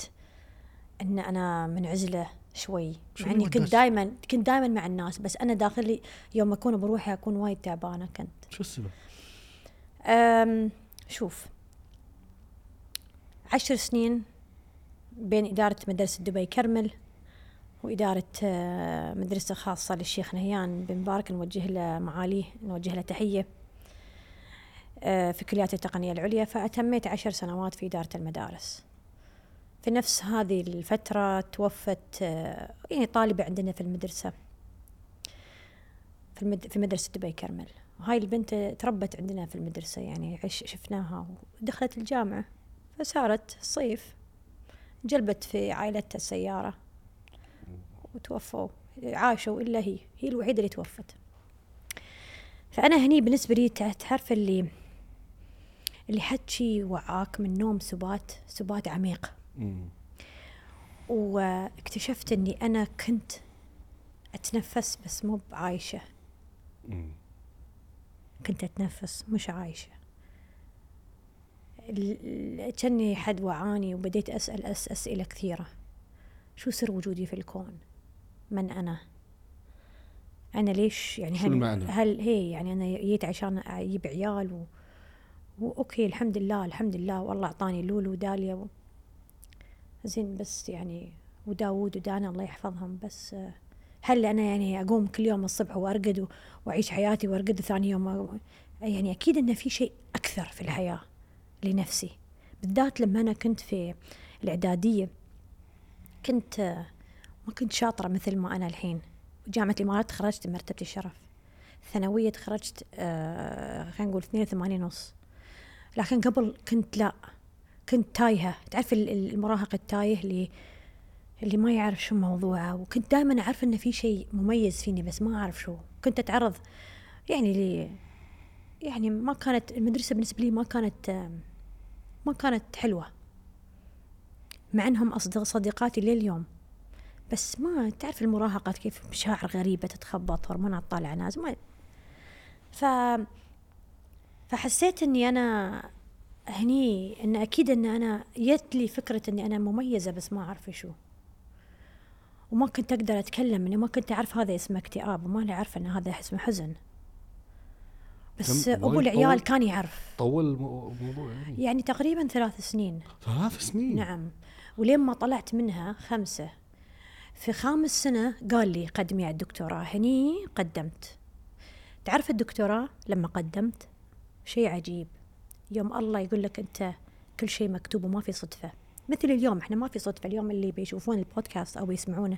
إن أنا منعزله شوي. مع إني كنت؟ دائما كنت دائما مع الناس بس أنا داخلي يوم أكون بروحي أكون وايد تعبانة كنت. شو السبب؟ أم شوف. عشر سنين بين إدارة مدرسة دبي كرمل وإدارة آه، مدرسة خاصة للشيخ نهيان بن مبارك نوجه له معاليه نوجه له تحية آه، في كليات التقنية العليا فأتميت عشر سنوات في إدارة المدارس. في نفس هذه الفترة توفت آه، يعني طالبة عندنا في المدرسة في, المد... في مدرسة دبي كرمل. وهاي البنت تربت عندنا في المدرسة يعني عش شفناها ودخلت الجامعة فصارت صيف جلبت في عائلتها السيارة. وتوفوا عاشوا إلا هي هي الوحيدة اللي توفت. فأنا هني بالنسبة لي تع- تعرف اللي اللي حد شي وعاك من نوم سبات سبات عميق. مم. واكتشفت إني أنا كنت أتنفس بس مو بعايشة. مم. كنت أتنفس مش عايشة. كأني حد وعاني وبديت أسأل أس أسئلة كثيرة. شو سر وجودي في الكون؟ من أنا أنا ليش يعني شو هل المعنى؟ هل هي يعني أنا جيت عشان أجيب عيال و... واوكي الحمد لله الحمد لله والله أعطاني لولو وداليا و... زين بس يعني وداوود ودانا الله يحفظهم بس هل أنا يعني أقوم كل يوم الصبح وأرقد و- وأعيش حياتي وأرقد ثاني يوم يعني أكيد انه في شيء أكثر في الحياة لنفسي بالذات لما أنا كنت في الإعدادية كنت ما كنت شاطرة مثل ما أنا الحين. جامعة الإمارات تخرجت بمرتبه الشرف. ثانوية تخرجت آه، خلينا نقول 82 ونص. لكن قبل كنت لا. كنت تايهة. تعرف ال- ال- المراهق التايه اللي اللي ما يعرف شو موضوعه وكنت دائما أعرف إنه في شيء مميز فيني بس ما أعرف شو. كنت أتعرض يعني لي يعني ما كانت المدرسة بالنسبة لي ما كانت ما كانت حلوة. مع إنهم اصدق صديقاتي لليوم. بس ما تعرف المراهقة كيف مشاعر غريبة تتخبط هرمونات طالعة نازل ما ف فحسيت إني أنا هني إن أكيد إن أنا جت لي فكرة إني أنا مميزة بس ما أعرف شو. وما كنت أقدر أتكلم إني ما كنت أعرف هذا اسمه اكتئاب وما لي عارفة إن هذا اسمه حزن. بس أبو العيال؟ كان يعرف. طول المو- الموضوع يعني. يعني تقريبا ثلاث سنين. ثلاث سنين؟ نعم. ولين ما طلعت منها خمسة. في خامس سنة قال لي قدمي على الدكتوراه هني قدمت. تعرف الدكتوراه لما قدمت؟ شيء عجيب. يوم الله يقول لك أنت كل شيء مكتوب وما في صدفة. مثل اليوم إحنا ما في صدفة. اليوم اللي بيشوفون البودكاست أو يسمعونه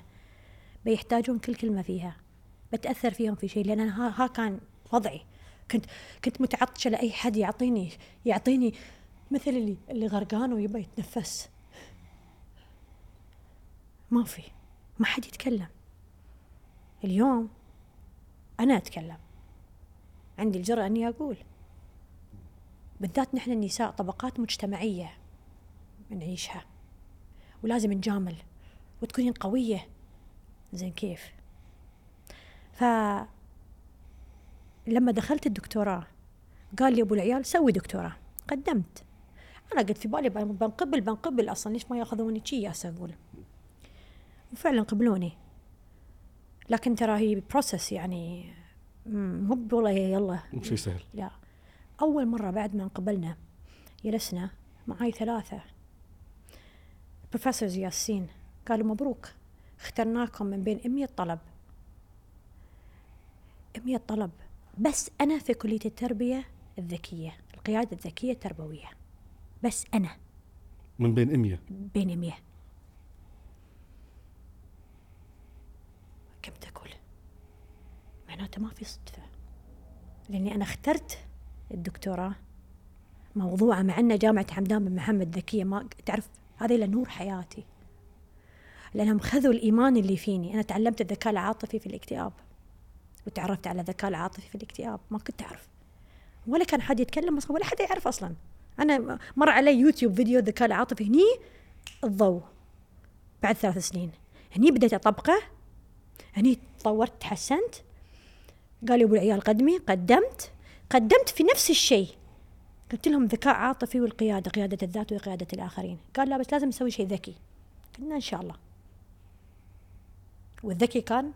بيحتاجون كل كلمة فيها. بتأثر فيهم في شيء لأن أنا ها, ها كان وضعي. كنت كنت متعطشة لأي حد يعطيني يعطيني مثل اللي اللي غرقان ويبى يتنفس. ما في. ما حد يتكلم. اليوم أنا أتكلم. عندي الجرأة إني أقول. بالذات نحن النساء طبقات مجتمعية نعيشها ولازم نجامل وتكونين قوية. زين كيف؟ ف لما دخلت الدكتوراه قال لي أبو العيال سوي دكتوراه. قدمت. أنا قلت في بالي بن- بنقبل بنقبل أصلا. ليش ما يأخذوني؟ شي أقول. وفعلا قبلوني. لكن ترى هي process يعني مو والله يلا. شيء سهل. لا. أول مرة بعد ما انقبلنا جلسنا معاي ثلاثة. professors ياسين قالوا مبروك اخترناكم من بين 100 طلب. 100 طلب. بس أنا في كلية التربية الذكية القيادة الذكية التربوية. بس أنا. من بين 100 بين 100 كم تقول؟ معناته ما في صدفة. لأني أنا اخترت الدكتوراه. موضوعة مع أن جامعة حمدان بن محمد ذكية. ما تعرف هذه لنور حياتي. لأنهم خذوا الإيمان اللي فيني. أنا تعلمت الذكاء العاطفي في الاكتئاب. وتعرفت على الذكاء العاطفي في الاكتئاب. ما كنت أعرف. ولا كان حد يتكلم أصلا ولا حد يعرف أصلا. أنا مر علي يوتيوب فيديو الذكاء العاطفي هني الضوء بعد ثلاث سنين. هني بديت أطبقه. هني تطورت تحسنت. قالوا أبو العيال قدمي قدمت. قدمت في نفس الشيء. قلت لهم ذكاء عاطفي والقيادة قيادة الذات وقيادة الآخرين. قال لا بس لازم نسوي شيء ذكي. قلنا إن شاء الله. والذكي كان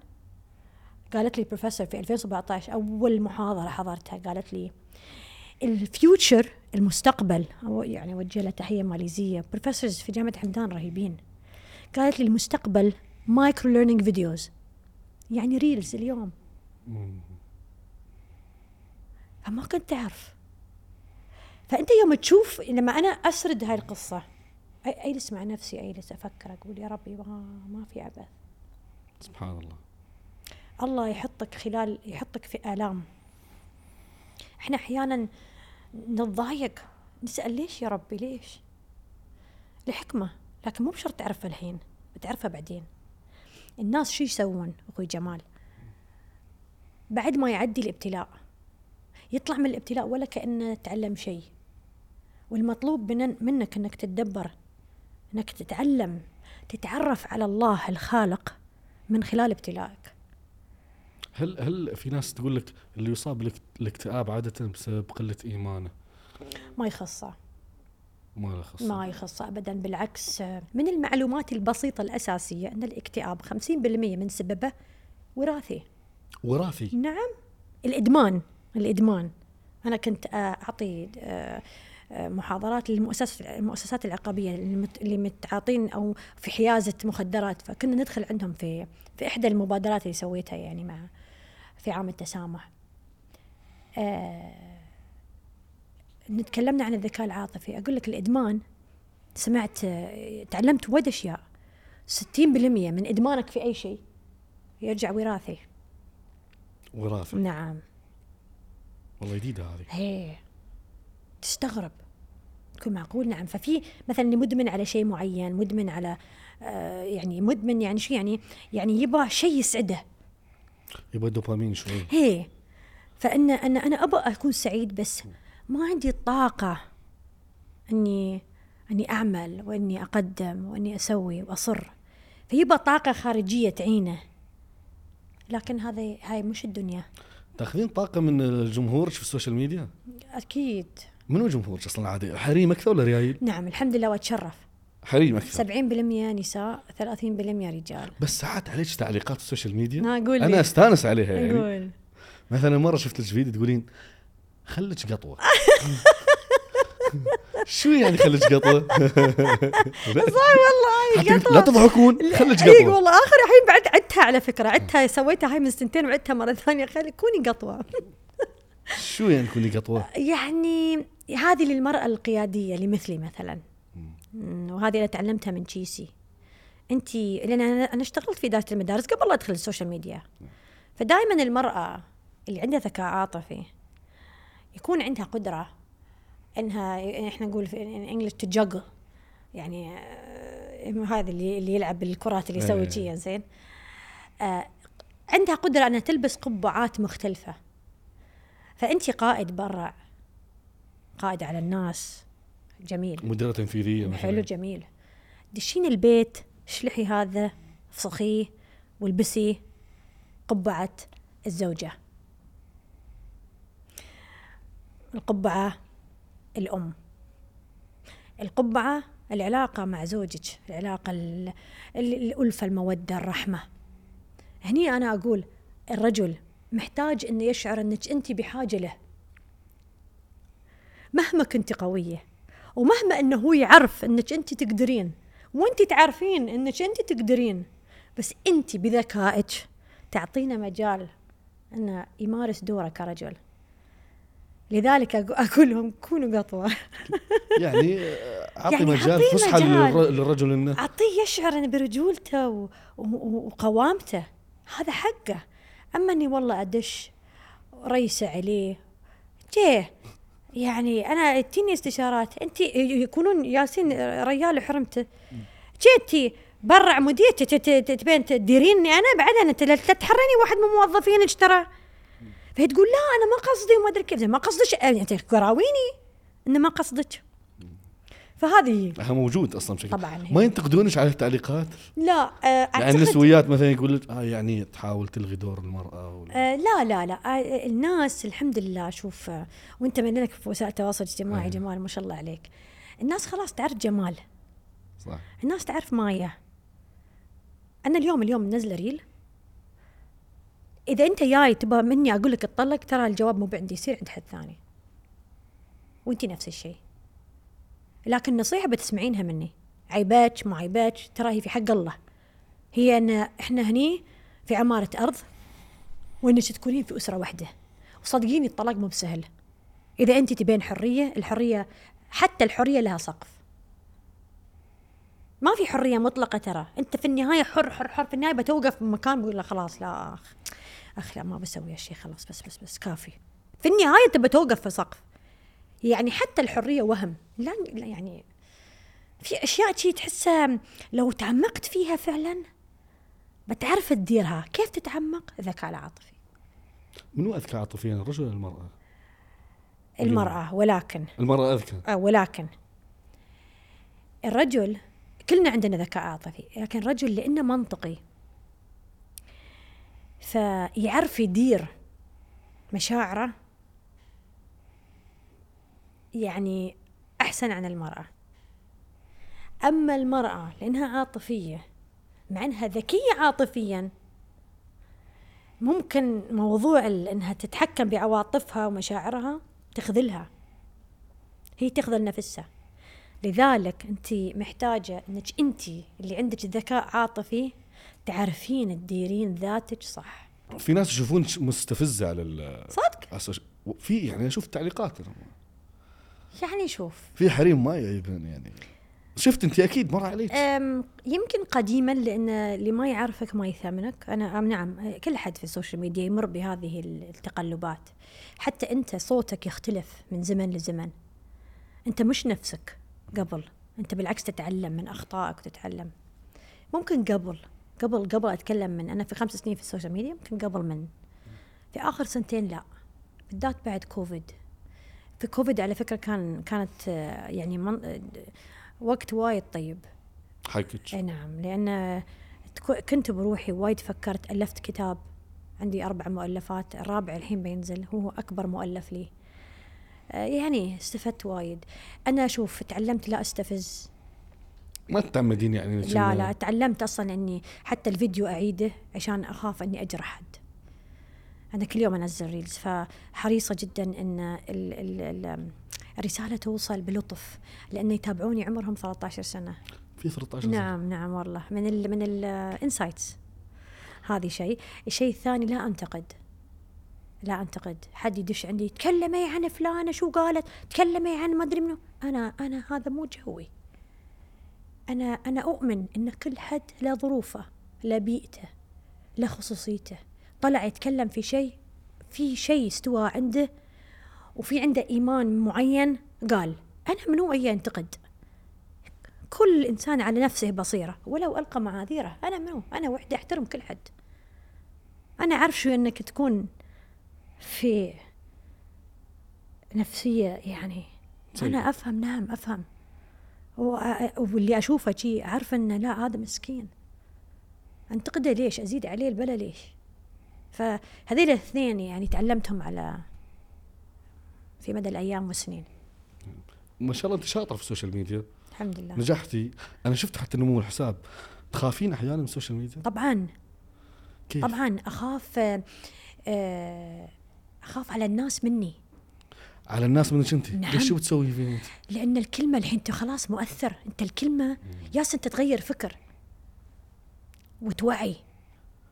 قالت لي بروفيسور في 2017 أول محاضرة حضرتها قالت لي ال future المستقبل أو يعني أوجه لها تحية ماليزية. professors في جامعة حمدان رهيبين. قالت لي المستقبل micro learning videos يعني reels اليوم. فما كنت أعرف. فأنت يوم تشوف لما أنا أسرد هاي القصة أي- أجلس مع نفسي أجلس أفكر أقول يا ربي ما, ما في عبث سبحان الله. الله يحطك خلال يحطك في آلام. إحنا أحيانا نتضايق نسأل ليش يا ربي ليش؟ لحكمة لكن مو بشرط تعرفها الحين بتعرفها بعدين. الناس شو يسوون أخوي جمال؟ بعد ما يعدي الابتلاء يطلع من الابتلاء ولا كأنه تعلم شيء. والمطلوب من منك إنك تتدبر إنك تتعلم تتعرف على الله الخالق من خلال ابتلائك هل هل في ناس تقول لك اللي يصاب بالاك- الاكتئاب عادة بسبب قلة إيمانه؟ ما يخصه. ما له خص ما يخصه ابدا بالعكس من المعلومات البسيطة الأساسية أن الاكتئاب 50% من سببه وراثي. وراثي؟ نعم. الإدمان الإدمان. أنا كنت آه، أعطي آه، آه، محاضرات للمؤسسات المؤسسات العقابية اللي متعاطين أو في حيازة مخدرات فكنا ندخل عندهم في في إحدى المبادرات اللي سويتها يعني مع في عام التسامح. آه، نتكلمنا عن الذكاء العاطفي. أقول لك الإدمان سمعت تعلمت وايد أشياء. 60% من إدمانك في أي شيء يرجع وراثي. وراثي نعم. والله جديدة هذه. هي تستغرب. تكون معقول نعم. ففي مثلا مدمن على شيء معين مدمن على آه يعني مدمن يعني شو يعني؟ يعني يبغى شيء يسعده. يبغى دوبامين شوي. هي. فإن أنا أنا أبغى أكون سعيد بس. ما عندي الطاقه اني إني أعمل وإني أقدم وإني أسوي وأصر. فيبغى طاقة خارجية تعينه. لكن هذا هاي مش الدنيا. تاخذين طاقة من الجمهور في السوشيال ميديا؟ أكيد. منو جمهورك أصلا عادي؟ حريم أكثر ولا ريايل؟ نعم الحمد لله وأتشرف. حريم أكثر. 70% نساء 30% رجال. بس ساعات عليك تعليقات السوشيال ميديا؟ أنا أستانس عليها يعني. قول. مثلا مرة شفت لك فيديو تقولين خلك قطوة. شو يعني خلك قطوة؟ صح والله. لا تضحكون خلك اي قطوة. والله آخر الحين بعد عدتها على فكرة عدتها سويتها هاي من سنتين وعدتها مرة ثانية. خلي كوني قطوة. شو يعني تكوني قطوة؟ يعني هذه للمرأة القيادية اللي مثلي مثلا. وهذه أنا تعلمتها من تشيسي أنت لأن أنا أنا اشتغلت في إدارة المدارس قبل لا أدخل السوشيال ميديا. فدائما المرأة اللي عندها ذكاء عاطفي يكون عندها قدرة إنها إحنا نقول في إنجلش تجقل يعني آه، هذا اللي اللي يلعب بالكرات اللي يسوي إيه. شيء زين آه، عندها قدرة إنها تلبس قبعات مختلفة. فأنت قائد برا قائد على الناس. جميل. مديرة تنفيذية حلو جميل. دشين البيت اشلحي هذا افسخيه والبسي قبعة الزوجة. القبعة الأم. القبعة العلاقة مع زوجك العلاقة ال- ال- الألفة المودة الرحمة. هني أنا أقول الرجل محتاج أنه يشعر أنك أنت بحاجة له. مهما كنت قوية ومهما أنه هو يعرف أنك أنت تقدرين وأنت تعرفين أنك أنت تقدرين بس أنت بذكائك تعطينا مجال أنه يمارس دوره كرجل. لذلك أقول لهم كونوا قطوة. يعني أعطي يعني مجال فسحة للرجل إنه. أعطيه يشعر إنه برجولته وقوامته. هذا حقه. أما إني والله أدش ريسة عليه جيه يعني أنا تجيني استشارات. أنت يكونون ياسين ريال حرمته. جيتي برع مدير ت- ت- ت- تبين تديريني أنا؟ بعدين أنت لا تحرني واحد من موظفينك ترى. فهي تقول لا أنا ما قصدي وما أدري كيف. ما قصدش أنت قراويني إنه ما قصدك. فهذه ها موجود أصلا بشكل. طبعاً هي. ما ينتقدونش على التعليقات؟ لا آه، يعني النسويات مثلا يقول لك آه يعني تحاول تلغي دور المرأة ولا آه لا لا لا. آه الناس الحمد لله شوف آه وأنت من لك في وسائل التواصل الاجتماعي أيه. جمال ما شاء الله عليك. الناس خلاص تعرف جمال. صح. الناس تعرف مايا. أنا اليوم اليوم منزله ريل. إذا أنت جاي تبغى مني أقول لك اتطلق ترى الجواب مو عندي يصير عند حد ثاني. وأنت نفس الشيء. لكن نصيحة بتسمعينها مني. عيباتك ما عيباتك ترى هي في حق الله. هي أن إحنا هني في عمارة أرض وإنك تكونين في أسرة واحدة. وصدقيني الطلاق مو بسهل. إذا أنت تبين حرية الحرية حتى الحرية لها سقف. ما في حرية مطلقة ترى. أنت في النهاية حر حر حر. في النهاية بتوقف بمكان بقول لا خلاص لا اخ لا ما بسوي هالشيء خلاص بس بس بس كافي. في النهاية انت بتوقف في سقف. يعني حتى الحرية وهم. لا يعني في أشياء شي تحسها لو تعمقت فيها فعلا بتعرف تديرها. كيف تتعمق؟ الذكاء العاطفي. منو أذكى عاطفيا الرجل ولا المرأة؟ المرأة ولكن. المرأة أذكى. آه ولكن. الرجل كلنا عندنا ذكاء عاطفي لكن الرجل لأنه منطقي. فيعرف يدير مشاعره. يعني أحسن عن المرأة. أما المرأة لأنها عاطفية مع أنها ذكية عاطفيا ممكن موضوع إنها تتحكم بعواطفها ومشاعرها تخذلها. هي تخذل نفسها. لذلك انت محتاجة إنك انت اللي عندك ذكاء عاطفي تعرفين تديرين ذاتك صح. في ناس يشوفون مستفزة على ال صدق في يعني أشوف تعليقات أنا. يعني شوف. في حريم ما يبين يعني. شفت أنت؟ أكيد مر عليك. يمكن قديما لأن اللي ما يعرفك ما يثمنك. أنا نعم كل احد في السوشيال ميديا يمر بهذه التقلبات. حتى أنت صوتك يختلف من زمن لزمن. أنت مش نفسك قبل. أنت بالعكس تتعلم من أخطائك وتتعلم. ممكن قبل. قبل قبل أتكلم من أنا في خمس سنين في السوشيال ميديا ممكن قبل من. في آخر سنتين لا. بالذات بعد كوفيد. في كوفيد على فكرة كان كانت آه، يعني من آه، وقت وايد طيب. حقك أي نعم. لأن تكو- كنت بروحي وايد فكرت ألفت كتاب. عندي أربع مؤلفات. الرابع الحين بينزل. هو أكبر مؤلف لي. آه، يعني استفدت وايد. أنا أشوف تعلمت لا أستفز. ما تتعمدين يعني لا لا تعلمت أصلا إني حتى الفيديو أعيده عشان أخاف إني اجرح حد. أنا كل يوم أنزل reels فحريصة جدا إن ال ال ال الرسالة توصل بلطف لأن يتابعوني عمرهم 13 سنة. في 13 سنة؟ نعم نعم والله. من ال من ال insights هذه شيء. الشيء الثاني لا أنتقد. لا أنتقد. حد يدش عندي تكلمي عن فلانة شو قالت؟ تكلمي عن ما أدري منو. أنا أنا هذا مو جوي. أنا أنا أؤمن إن كل حد له ظروفه له بيئته له خصوصيته. طلع يتكلم في شيء في شيء استوى عنده وفي عنده إيمان معين قال أنا منو اي انتقد كل إنسان على نفسه بصيرة. ولو ألقى معاذيره أنا منو؟ أنا وحدة أحترم كل حد. أنا أعرف شو إنك تكون في نفسية يعني. سيء. أنا أفهم نعم أفهم. وأ- واللي أشوفه شي أعرف إنه لا هذا مسكين. أنتقده ليش؟ أزيد عليه البلا ليش؟ فهذيل الاثنين يعني تعلمتهم على في مدى الأيام والسنين. ما شاء الله أنت شاطره في السوشيال ميديا. الحمد لله. نجحتي. أنا شفت حتى نمو الحساب تخافين أحيانا من السوشيال ميديا؟ طبعا. كيف؟ طبعا. أخاف آه، آه، أخاف على الناس مني. على الناس منك انت نعم. ليش شو بتسوي فيه انت لأن الكلمة الحين انت خلاص مؤثر. أنت الكلمة ياس انت تغير فكر وتوعي.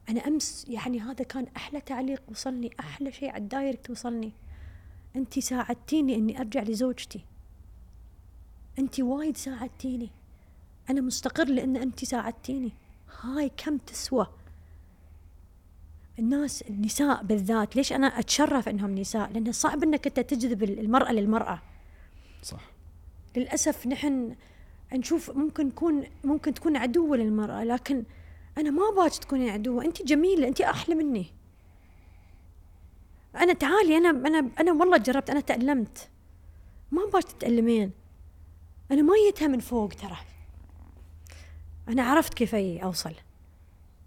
أنا أمس يعني هذا كان أحلى تعليق وصلني أحلى شيء على ال direct وصلني. أنت ساعدتيني إني أرجع لزوجتي. أنت وايد ساعدتيني. أنا مستقر لأن أنت ساعدتيني. هاي كم تسوى. الناس النساء بالذات ليش أنا أتشرف إنهم نساء؟ لأن صعب إنك أنت تجذب المرأة للمرأة. صح. للأسف نحن نشوف ممكن نكون ممكن تكون عدوه للمرأة لكن أنا ما باك تكونين عدوة. أنت جميلة أنت أحلى مني. أنا تعالي أنا أنا أنا والله جربت أنا تألمت. ما باك تتألمين. أنا ما جيتها من فوق ترى. أنا عرفت كيف أوصل.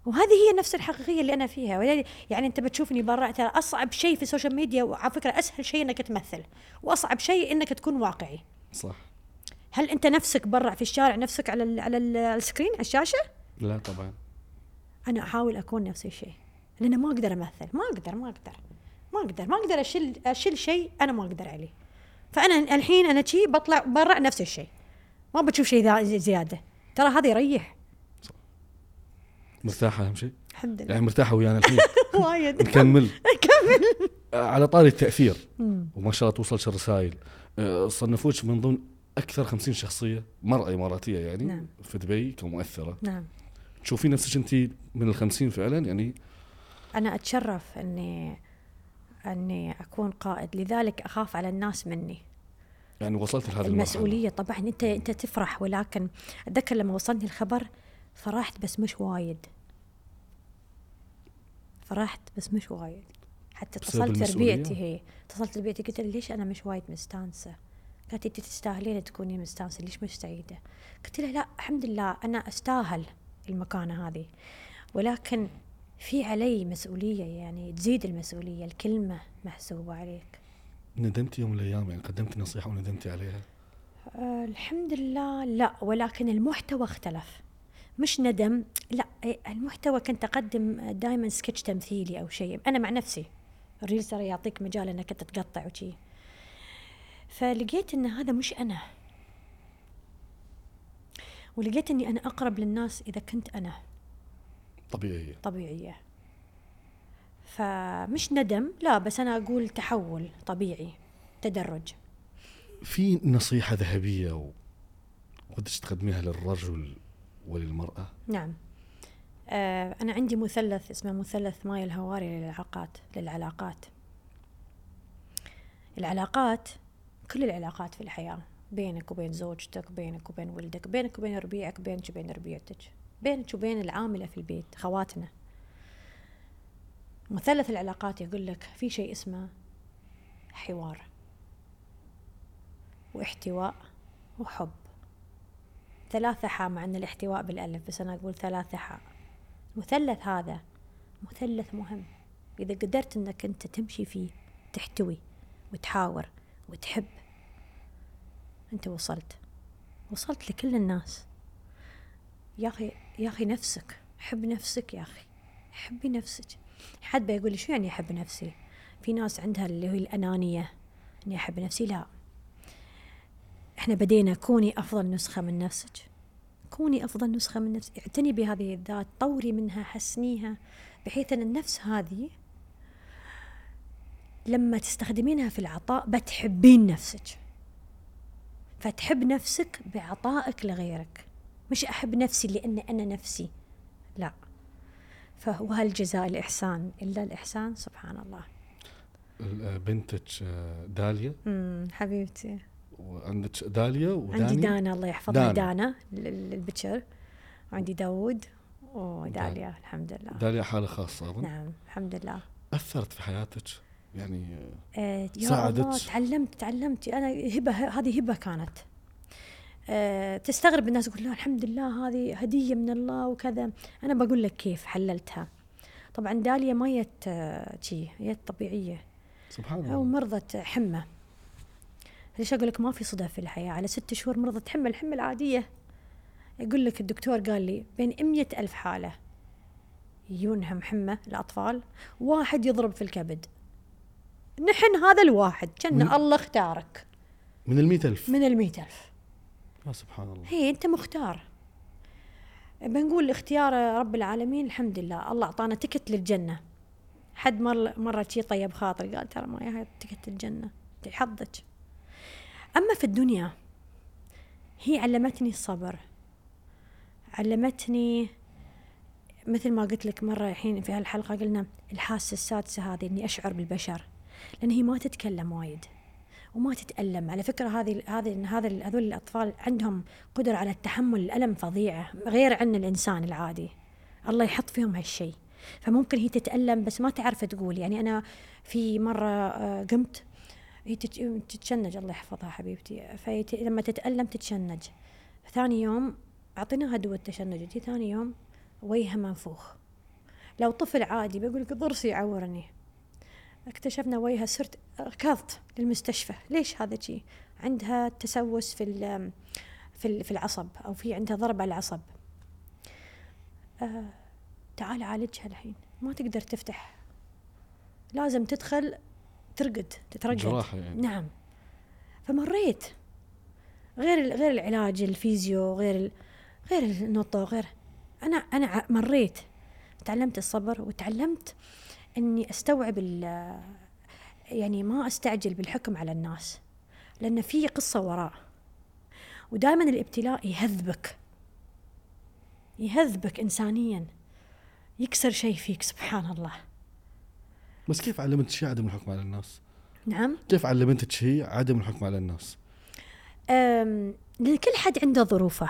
وهذه هي نفس الحقيقية اللي أنا فيها. يعني أنت بتشوفني برا ترى أصعب شيء في السوشيال ميديا وعلى فكرة أسهل شيء إنك تمثل وأصعب شيء إنك تكون واقعي. صح. هل أنت نفسك برا في الشارع نفسك على ال على ال- ال screen على الشاشة؟ لا طبعا. أنا أحاول أكون نفس الشيء لأن ما أقدر أمثل ما أقدر ما أقدر ما أقدر ما أقدر اشيل اشيل شيء أنا ما أقدر عليه. فأنا الحين أنا شي بطلع برا نفس الشيء ما بتشوف شيء زيادة. ترى هذا يريح. مرتاحة أهم شيء؟ الحمد لله. يعني مرتاحة ويانا الحين. وايد. نكمل. كمل على طاري التأثير. مم. وما شاء الله توصلش الرسائل أه، صنفوك من ضمن أكثر 50 شخصية مرأة إماراتية يعني نعم. في دبي كمؤثرة. نعم. تشوفين نفسك انت من ال 50 فعلا؟ يعني أنا أتشرف إني إني أكون قائد. لذلك أخاف على الناس مني. يعني وصلت لهذه المسؤولية طبعا. أنت أنت تفرح ولكن أتذكر لما وصلني الخبر فرحت بس مش وايد. فرحت بس مش وايد. حتى اتصلت؟ ربيعتي هي. اتصلت ربيعتي قلت لها ليش أنا مش وايد مستانسة؟ قالت انت تستاهلين تكوني مستانسة ليش مش سعيدة؟ قلت لها لا الحمد لله أنا أستاهل المكانة هذه. ولكن في علي مسؤولية يعني تزيد المسؤولية الكلمة محسوبة عليك. ندمتي يوم من الأيام؟ يعني قدمت نصيحة وندمتي عليها؟ آه، الحمد لله لا ولكن المحتوى اختلف. مش ندم لا إيه، المحتوى كنت اقدم دائما سكتش تمثيلي أو شيء. أنا مع نفسي الريلز ترى يعطيك مجال إنك أنت تقطع وشي. فلقيت إن هذا مش أنا. ولقيت إني أنا أقرب للناس إذا كنت أنا. طبيعية. طبيعية. فمش ندم لا بس أنا أقول تحول طبيعي تدرج. في نصيحة ذهبية و... ودك تقدميها للرجل وللمرأة؟ نعم. آه أنا عندي مثلث اسمه مثلث ماي الهواري للعلاقات للعلاقات. العلاقات كل العلاقات في الحياة بينك وبين زوجتك بينك وبين ولدك بينك وبين ربيعك بينك وبين ربيعتك بينك وبين العاملة في البيت خواتنا. مثلث العلاقات يقول لك في شيء اسمه حوار واحتواء وحب. ثلاثة حاء مع أن الاحتواء بالألف بس أنا أقول ثلاثة حاء. مثلث هذا مثلث مهم. إذا قدرت أنك أنت تمشي فيه تحتوي وتحاور وتحب أنت وصلت. وصلت لكل الناس. يا أخي يا أخي نفسك. حب نفسك يا أخي. حبي نفسك. حد بيقول لي شو يعني أحب نفسي؟ في ناس عندها اللي هي الأنانية. إني أحب نفسي؟ لا. إحنا بدينا كوني أفضل نسخة من نفسك. كوني أفضل نسخة من نفسك. اعتني بهذه الذات طوري منها حسنيها بحيث أن النفس هذه لما تستخدمينها في العطاء بتحبين نفسك. فتحب نفسك بعطائك لغيرك. مش أحب نفسي لأن أنا نفسي. لا. فهو هل جزاء الإحسان إلا الإحسان سبحان الله. ال- بنتك آه، داليا؟ حبيبتي. وعندك داليا وداني. عندي دانا الله يحفظها دانا. دانا ال- البكر وعندي داوود وداليا الحمد لله. داليا حالة خاصة أظن. نعم الحمد لله. أثرت في حياتك؟ يعني آه، يا ساعدت. الله تعلمت تعلمت. أنا هبة هذه هبة كانت. آه، تستغرب الناس يقول لا الحمد لله هذه هدية من الله وكذا. أنا بقول لك كيف حللتها. طبعا داليا ما جت آه، شي جت طبيعية. سبحان الله. مرضت حمى. ليش أقول لك ما في صدف في الحياة؟ على ست شهور مرضت حمى الحمى العاديه يقول لك الدكتور قال لي بين مية ألف حالة. يجونهم حمى الأطفال. واحد يضرب في الكبد. نحن هذا الواحد. كان الله اختارك. من المئة ألف؟ من المئة ألف. يا سبحان الله. هي أنت مختار. بنقول اختيار رب العالمين الحمد لله. الله أعطانا تكت للجنة. حد مر مرة شي طيب خاطري قال ترى ما هي تكت الجنة حظك. أما في الدنيا هي علمتني الصبر. علمتني مثل ما قلت لك مرة الحين في هالحلقة قلنا الحاسة السادسة هذه إني أشعر بالبشر لأن هي ما تتكلم وايد وما تتألم. على فكرة هذه هذه هذا هذول الأطفال عندهم قدرة على التحمل الألم فظيعة غير عن الإنسان العادي. الله يحط فيهم هالشيء فممكن هي تتألم بس ما تعرف تقول. يعني أنا في مرة آه، قمت هي تت- تتشنج الله يحفظها حبيبتي. فلما تتألم تتشنج. ثاني يوم أعطيناها دواء التشنج. دي ثاني يوم وجهها منفوخ. لو طفل عادي بيقول لك ضرسي يعورني اكتشفنا وجهها صرت ركضت للمستشفى. ليش هذا شيء عندها تسوس في في في العصب أو في عندها ضرب على العصب. آه تعال عالجها الحين. ما تقدر تفتح. لازم تدخل ترقد تترقد. جراحة يعني. نعم. فمريت. غير غير العلاج الفيزيو غير ال- غير النطق غير. أنا أنا مريت. تعلمت الصبر وتعلمت إني أستوعب ال- يعني ما أستعجل بالحكم على الناس. لأن في قصة وراء. ودائما الابتلاء يهذبك. يهذبك انسانيا. يكسر شيء فيك سبحان الله. بس كيف علمتك شيء عدم الحكم على الناس؟ نعم كيف علمتك شيء عدم الحكم على الناس؟ أم، لأن كل حد عنده ظروفه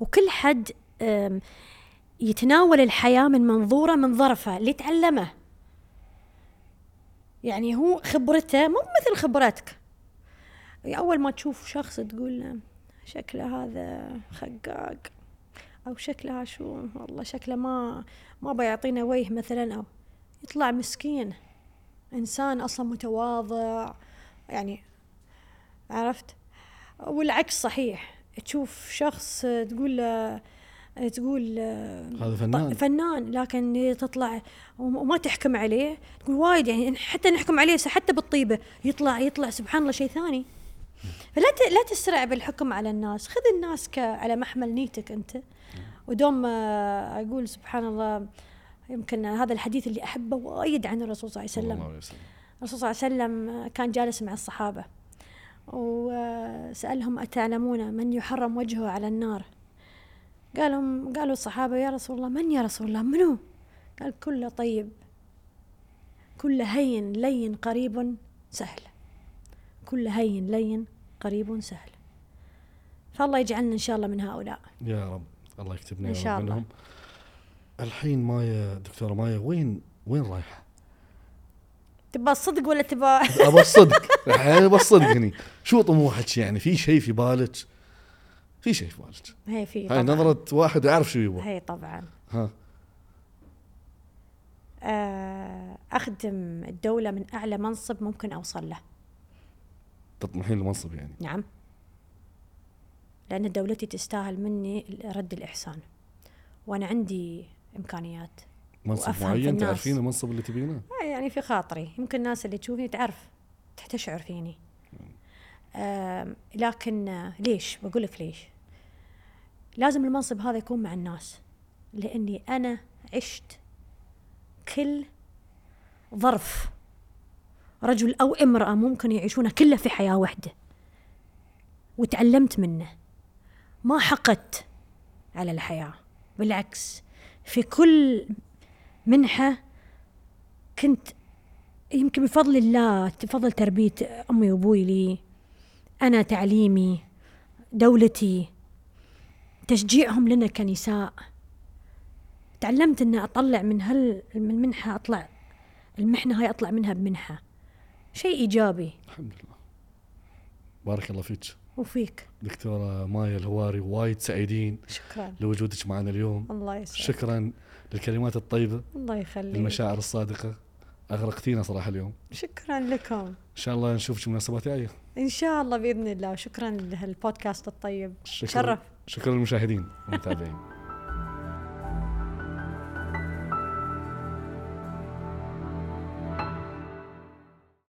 وكل حد أم، يتناول الحياة من منظوره من ظرفه اللي تعلمه يعني هو خبرته مو مثل خبرتك أول ما تشوف شخص تقول شكله هذا خقاق أو شكلها شو والله شكله ما ما بيعطينا وجه مثلا أو يطلع مسكين. إنسان أصلا متواضع يعني عرفت؟ والعكس صحيح. تشوف شخص تقول له تقول هذا فنان. فنان لكن تطلع وما تحكم عليه. تقول وايد يعني حتى نحكم عليه حتى بالطيبة. يطلع يطلع سبحان الله شيء ثاني. فلا لا تسرع بالحكم على الناس. خذ الناس على محمل نيتك أنت. ودوم آه، أقول سبحان الله يمكن هذا الحديث اللي أحبه وايد عن الرسول صلى الله عليه وسلم. الرسول صلى الله عليه وسلم كان جالس مع الصحابة وسألهم أتعلمون من يحرم وجهه على النار؟ قالهم قالوا الصحابة يا رسول الله من يا رسول الله؟ منو؟ قال كل طيب كل هين لين قريب سهل كل هين لين قريب سهل. فالله يجعلنا إن شاء الله من هؤلاء. يا رب الله يكتبنا إن شاء الله. منهم. الحين مايا دكتورة مايا وين وين رايحة؟ تبغى الصدق ولا تبغى؟ ابى الصدق. الحين ابى الصدق هني. شو طموحك يعني؟ في شيء في بالك؟ في شيء في بالك. هي في هاي. نظرة واحد يعرف شو يبغى. هي طبعا. ها. آه، أخدم الدولة من أعلى منصب ممكن أوصل له. تطمحين لمنصب يعني. نعم. لأن دولتي تستاهل مني رد الإحسان. وأنا عندي إمكانيات. منصب معين الناس. تعرفين المنصب اللي تبينه؟ آه، يعني في خاطري. يمكن الناس اللي تشوفني تعرف تشعر فيني. لكن آه، ليش؟ بقول لك ليش. لازم المنصب هذا يكون مع الناس. لأني أنا عشت كل ظرف. رجل أو امرأة ممكن يعيشونها كلها في حياة واحدة. وتعلمت منه. ما حقدت على الحياة. بالعكس في كل منحة كنت يمكن بفضل الله بفضل تربية أمي وأبوي لي أنا تعليمي دولتي تشجيعهم لنا كنساء. تعلمت أن أطلع من هال المنحة أطلع المحنة هاي أطلع منها بمنحة. شيء إيجابي. الحمد لله. بارك الله فيك. وفيك. دكتورة مايا الهواري وايد سعيدين شكرا. لوجودك معنا اليوم. الله يسعدك. شكرا للكلمات الطيبة. الله يخليك. المشاعر الصادقة. أغرقتينا صراحة اليوم. شكرا لكم. إن شاء الله نشوفك مناسبات جاية إن شاء الله بإذن الله. شكرا لهالبودكاست الطيب. شكرا. شرف. شكرا للمشاهدين والمتابعين.